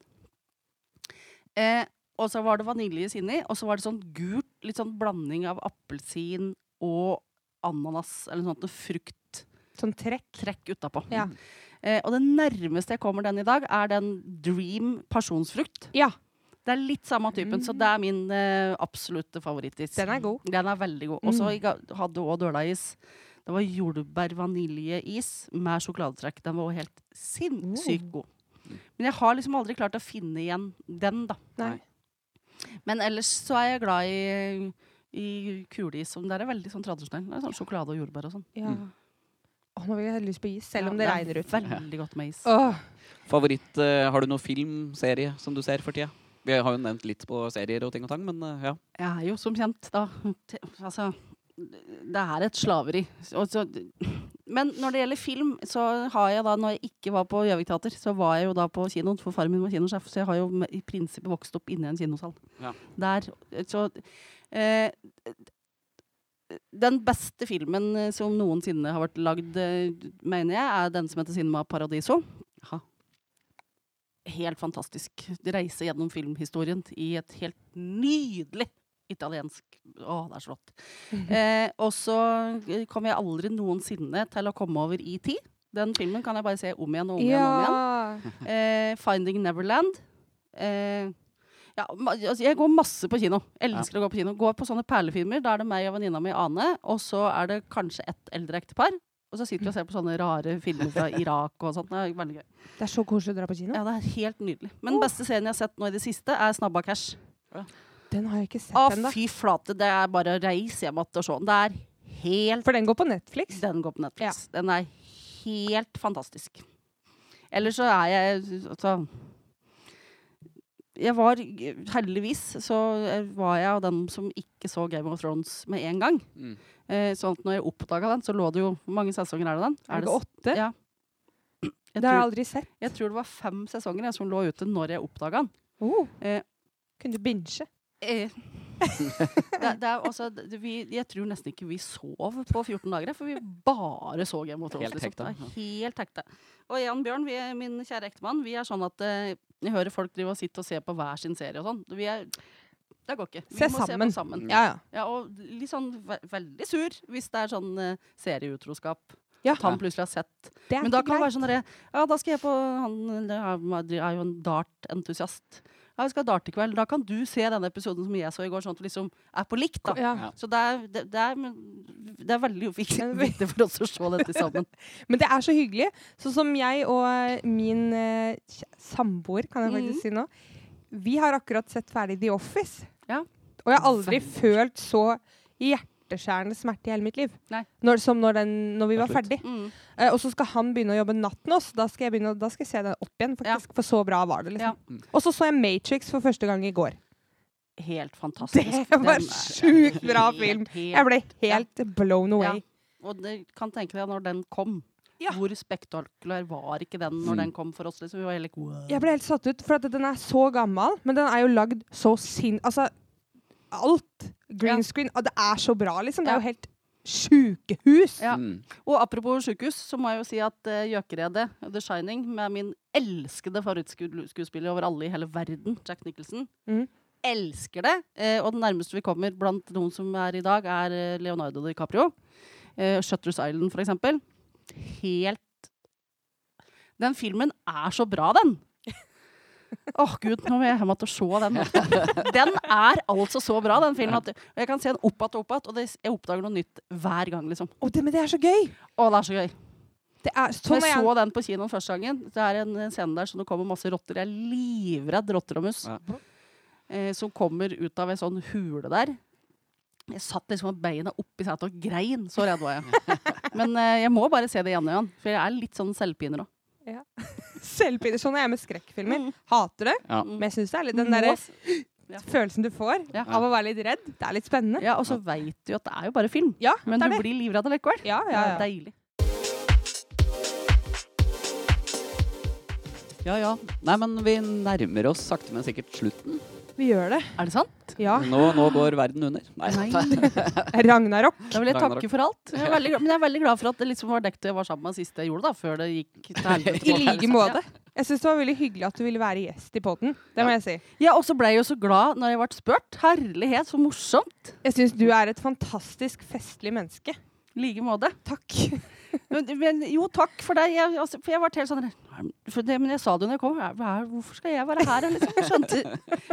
Eh, og så var det vaniljeis inni, og så var det sånn gult, litt sånn blanding av appelsin og ananas, eller noe sånt, frukttrekk Sånn trekk. utapå. Ja. Eh, og det nærmeste jeg kommer den i dag, er den Dream pasjonsfrukt. ja. Det er litt samme typen, så det er min eh, absolutte favorittis. Den er god. Den er veldig god. Og så Mm. hadde òg Dølais. Det var jordbær-vaniljeis med sjokoladetrekk. Den var helt sinnssykt Oh. god. Men jeg har liksom aldri klart å finne igjen den, da. Nei. Men ellers så er jeg glad i, i kuleis. Den Der er veldig sånn tradisjonell. Er sånn sjokolade og jordbær og sånn. Ja. Mm. Åh, nå vil jeg ha lyst på is, selv om Ja, det regner ut. Veldig godt med is. Åh, Favoritt eh, Har du noen filmserie som du ser for tida? Vi har jo nevnt litt på serier og ting og tang, men eh, ja. Jeg er jo som kjent, da te- Altså, det er et slaveri. Og så, men når det gjelder film, så har jeg da, når jeg ikke var på Gjøvik Teater, så var jeg jo da på kinoen, for faren min var kinosjef, så jeg har jo i prinsippet vokst opp inne i en kinosal. Ja. Der, så eh, Den beste filmen eh, som noensinne har vært lagd, eh, mener jeg, er den som heter Cinema Paradiso. Aha. Helt fantastisk. De reiser gjennom filmhistorien i et helt nydelig italiensk. Å, det er så flott. [LAUGHS] Eh, og så kommer jeg aldri noensinne til å komme over ET. Den filmen kan jeg bare se om igjen og om igjen. og om igjen. Eh, Finding Neverland. Eh, ja, altså jeg går masse på kino. Elsker å gå på kino. Går på sånne perlefilmer. Da er det meg og venninna mi Ane, og så er det kanskje et eldre ektepar. Og så sitter vi og ser på sånne rare filmer fra [LAUGHS] Irak og sånt. Det er veldig gøy. Det er så koselig å dra på kino. Ja, det er helt nydelig. Men den beste serien jeg har sett nå i det siste, er Snabba Cash. Den har jeg ikke sett ennå. fy flate. Det er bare å reise hjem igjen og se den. Det er helt For den går på Netflix. Den går på Netflix. Den er helt fantastisk. Ellers så er jeg altså Jeg var Heldigvis så var jeg av dem som ikke så Game of Thrones med en gang. Mm. Eh, sånn at når jeg oppdaga den, så lå det jo Hvor mange sesonger er det den? Er det åtte? Ja. Jeg Det har jeg aldri sett. jeg tror det var fem sesonger jeg, som lå ute når jeg oppdaga den. Oh. Eh, Kunne du binge? Eh, [LAUGHS] det, det er, altså, det, vi, jeg tror nesten ikke vi sov på 14 dager, for vi bare så Game of Thrones. Helt liksom. hekta, er Helt hekta. Og Jan Bjørn, vi er, min kjære ektemann, vi er sånn at eh, jeg hører folk drive og sitte og se på hver sin serie og sånn. Vi er, det går ikke. Vi Se må sammen. se på sammen. Ja, ja. Ja, og litt sånn ve veldig sur hvis det er sånn uh, serieutroskap. Ja. At han plutselig har sett. Men da kan det være sånn derre Ja, da skal jeg på Han er jo en dart-entusiast. Ja, vi skal dart i kveld. Da kan du se denne episoden som jeg så i går, sånn at vi liksom er på likt, da. Ja. Så det er, det, det er, det er veldig viktig, for oss å se dette sammen. [LAUGHS] Men det er så hyggelig. Sånn som jeg og min eh, samboer, kan jeg faktisk mm. si nå, vi har akkurat sett ferdig The Office. Ja. Og jeg har aldri følt så hjerteskjærende smerte i hele mitt liv når, som når, den, når vi var ferdig. Mm. Uh, og så skal han begynne å jobbe natt også. Da skal jeg, begynne, da skal jeg se den opp igjen, faktisk. For så bra var det. liksom. Ja. Og så så jeg Matrix for første gang i går. Helt fantastisk. Det var sjukt bra helt, film. helt- Jeg ble helt blown away. Og det kan tenke deg når den kom. Ja. Hvor spektakulær var ikke den når Mm. den kom for oss? Liksom. Vi var helt like, wow. Jeg ble helt satt ut, for at den er så gammel, men den er jo lagd så sin... Altså, alt. Green Ja. screen. Og det er så bra, liksom. Det er jo helt sjukehus. Ja. Mm. Og apropos sjukehus, så må jeg jo si at uh, Gjøkeredet, The Shining, med min elskede favorittskuespiller over alle i hele verden, Jack Nicholson, mm. elsker det. Uh, og den nærmeste vi kommer blant noen som er i dag, er eh, Leonardo DiCaprio. Uh, Shutters Island, for eksempel. Helt Den filmen er så bra, den! Åh, gud, nå må jeg hjem og se den. [LAUGHS] Den er altså så bra, den filmen. At jeg kan se den opp igjen og opp igjen, og jeg oppdager noe nytt hver gang. liksom. Og det, men det er så gøy! Å, det er så gøy. Det er, så jeg jeg, så den på kinoen første gangen. Det er en en scene der så det kommer masse rotter. Jeg er livredd rotter og mus. Ja. Eh, som kommer ut av ei sånn hule der. Jeg satt liksom med beina oppi setet og grein. Så redd var jeg. [LAUGHS] Men eh, jeg må bare se det igjen og igjen. For jeg er litt sånn selvpiner òg. [LAUGHS] selvpinner. Sånn er jeg med skrekkfilmer. Mm. Hater det, Ja. men jeg syns det er litt den derre følelsen du får Ja. av å være litt redd. Det er litt spennende. Ja, og så veit du at det er jo bare film. Ja, Men det du det. blir livredd allikevel. Ja, Det ja, ja. deilig. ja ja. Nei, men vi nærmer oss sakte, men sikkert slutten. Vi gjør det. Er det sant? Ja. Nå, nå går verden under. Nei. [LAUGHS] Ragnarok. Da vil jeg Ragnarok. takke for alt. Jeg er veldig, men jeg er veldig glad for at det liksom var dekket jeg var sammen med siste jeg gjorde, da, før det gikk til [LAUGHS] helvete. I like måte. Jeg syns det var veldig hyggelig at du ville være gjest i poden. Det må jeg si. Ja, og så ble jeg jo så glad når jeg ble spurt. Herlighet, så morsomt. Jeg syns du er et fantastisk festlig menneske. I like måte. Takk. Men, men jo, takk for deg. Jeg, altså, for jeg ble helt sånn det, Men jeg sa det når jeg kom. Hvorfor skal jeg være her? Liksom? Jeg skjønte.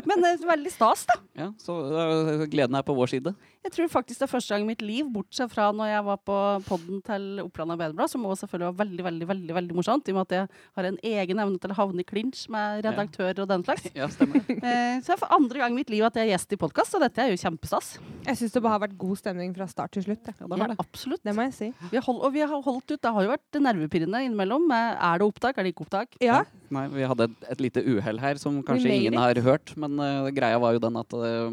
Men det er veldig stas, da. Ja, så øh, gleden er på vår side. Jeg tror faktisk det er første gang i mitt liv, bortsett fra når jeg var på podden til Oppland Arbeiderblad, som også selvfølgelig var veldig veldig, veldig, veldig morsomt, i og med at jeg har en egen evne til å havne i klinsj med redaktører og den slags. [LAUGHS] Ja, stemmer. Eh, så det er for andre gang i mitt liv at jeg er gjest i podkast, og dette er jo kjempestas. Jeg syns det bare har vært god stemning fra start til slutt. Ja, det var det. absolutt. Det må jeg si. Vi har hold, og vi har holdt ut. Det har jo vært nervepirrende innimellom. Er det opptak, er det ikke opptak? Ja, Nei, vi hadde et, et lite uhell her som kanskje ingen har hørt. Men uh, greia var jo den at uh,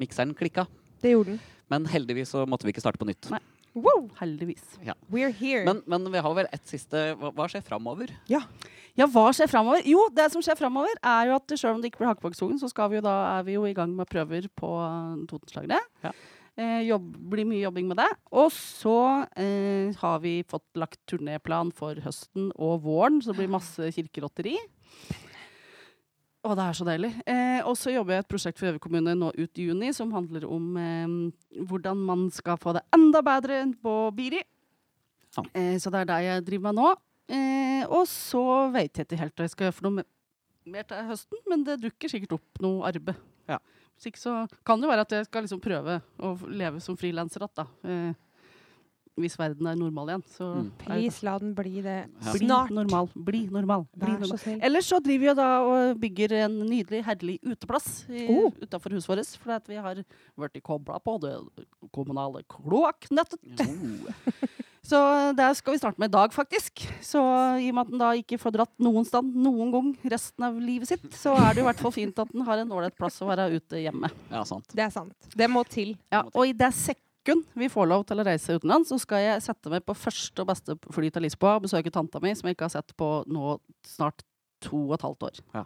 mikseren klikka. det gjorde den. Men heldigvis så måtte vi ikke starte på nytt. Nei. Wow, Heldigvis. we're here. Men, men vi har vel et siste Hva, hva skjer framover? Ja, hva skjer framover? Jo, det som skjer framover, er jo at selv om det ikke blir Hakkebakksungen, så skal vi jo da, er vi jo i gang med prøver på Totenslagene Ja. Eh, jobb, blir mye jobbing med det. Og så eh, har vi fått lagt turnéplan for høsten og våren, så det blir masse kirkerotteri. Å, det er så deilig. Eh, og så jobber jeg et prosjekt for Gjøvik kommune nå ut i juni som handler om eh, hvordan man skal få det enda bedre enn på Biri. Ja. Eh, så det er det jeg driver med nå. Eh, og så vet jeg ikke helt hva jeg skal gjøre for noe mer til høsten, men det dukker sikkert opp noe arbeid. Ja. Hvis ikke så kan det være at jeg skal liksom prøve å leve som frilanser igjen, da. Eh, hvis verden er normal igjen. Så Mm. Please, la den bli det Ja. bli snart. normal. Bli normal. Bli Vær normal. så snill. Ellers så driver vi jo da og bygger en nydelig, herlig uteplass Oh. utafor huset vårt. For at vi har vært kobla på det kommunale kloakknettet. Så det skal vi starte med i dag, faktisk. Så i og med at den da ikke får dratt noen sted noen gang resten av livet sitt, så er det i hvert fall fint at den har en ålreit plass å være ute hjemme. Ja, sant. Det er sant. Det må til. Ja, og i det sekund vi får lov til å reise utenlands, så skal jeg sette meg på første og beste fly til Lisboa og besøke tanta mi, som jeg ikke har sett på nå snart to og et halvt år. Ja.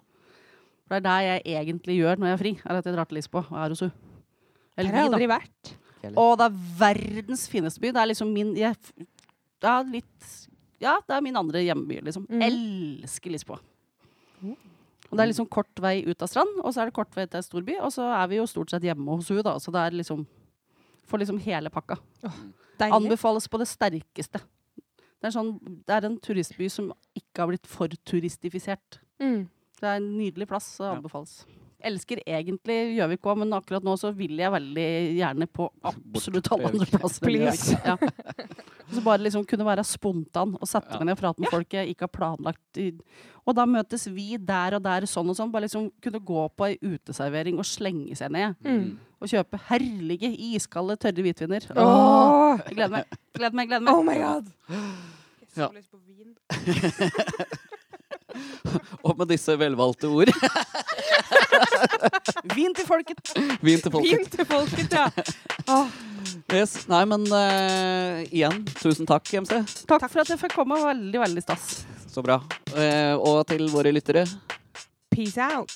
For det er det jeg egentlig gjør når jeg er fri, er at jeg drar til Lisboa og er hos henne. Der Eller har jeg aldri vært. Og det er verdens fineste by. Det er liksom min jeg, ja, litt, ja, det er min andre hjemmeby, liksom. Mm. Elsker Lisboa. Og det er liksom kort vei ut av strand, og så er det kort vei til storby, og så er vi jo stort sett hjemme hos henne, da. Så det er liksom Får liksom hele pakka. Oh, Anbefales på det sterkeste. Det er, sånn, det er en turistby som ikke har blitt for turistifisert. Mm. Det er en nydelig plass og Ja. Elsker egentlig Gjøvik òg, men akkurat nå så vil jeg veldig gjerne på absolutt alle andre plasser. enn. Gjøvik. Ja. Så bare liksom kunne være spontan og sette Ja. meg ned og prate med folk jeg ikke har planlagt. Og da møtes vi der og der, sånn og sånn. Bare liksom kunne gå på ei uteservering og slenge seg ned. Mm. Og kjøpe herlige, iskalde, tørre hvitviner. Åh, jeg gleder meg. Gleder meg, gleder meg. Oh my god! Jeg Ja. så lyst på vin. [LAUGHS] Og med disse velvalgte ord, [LAUGHS] Vin til folket. vin til folket. Vin til folket, ja. Åh, Yes. Nei, men uh, igjen, tusen takk, MC. Takk for at jeg fikk komme. Veldig, veldig stas. Så bra. Uh, og til våre lyttere, peace out.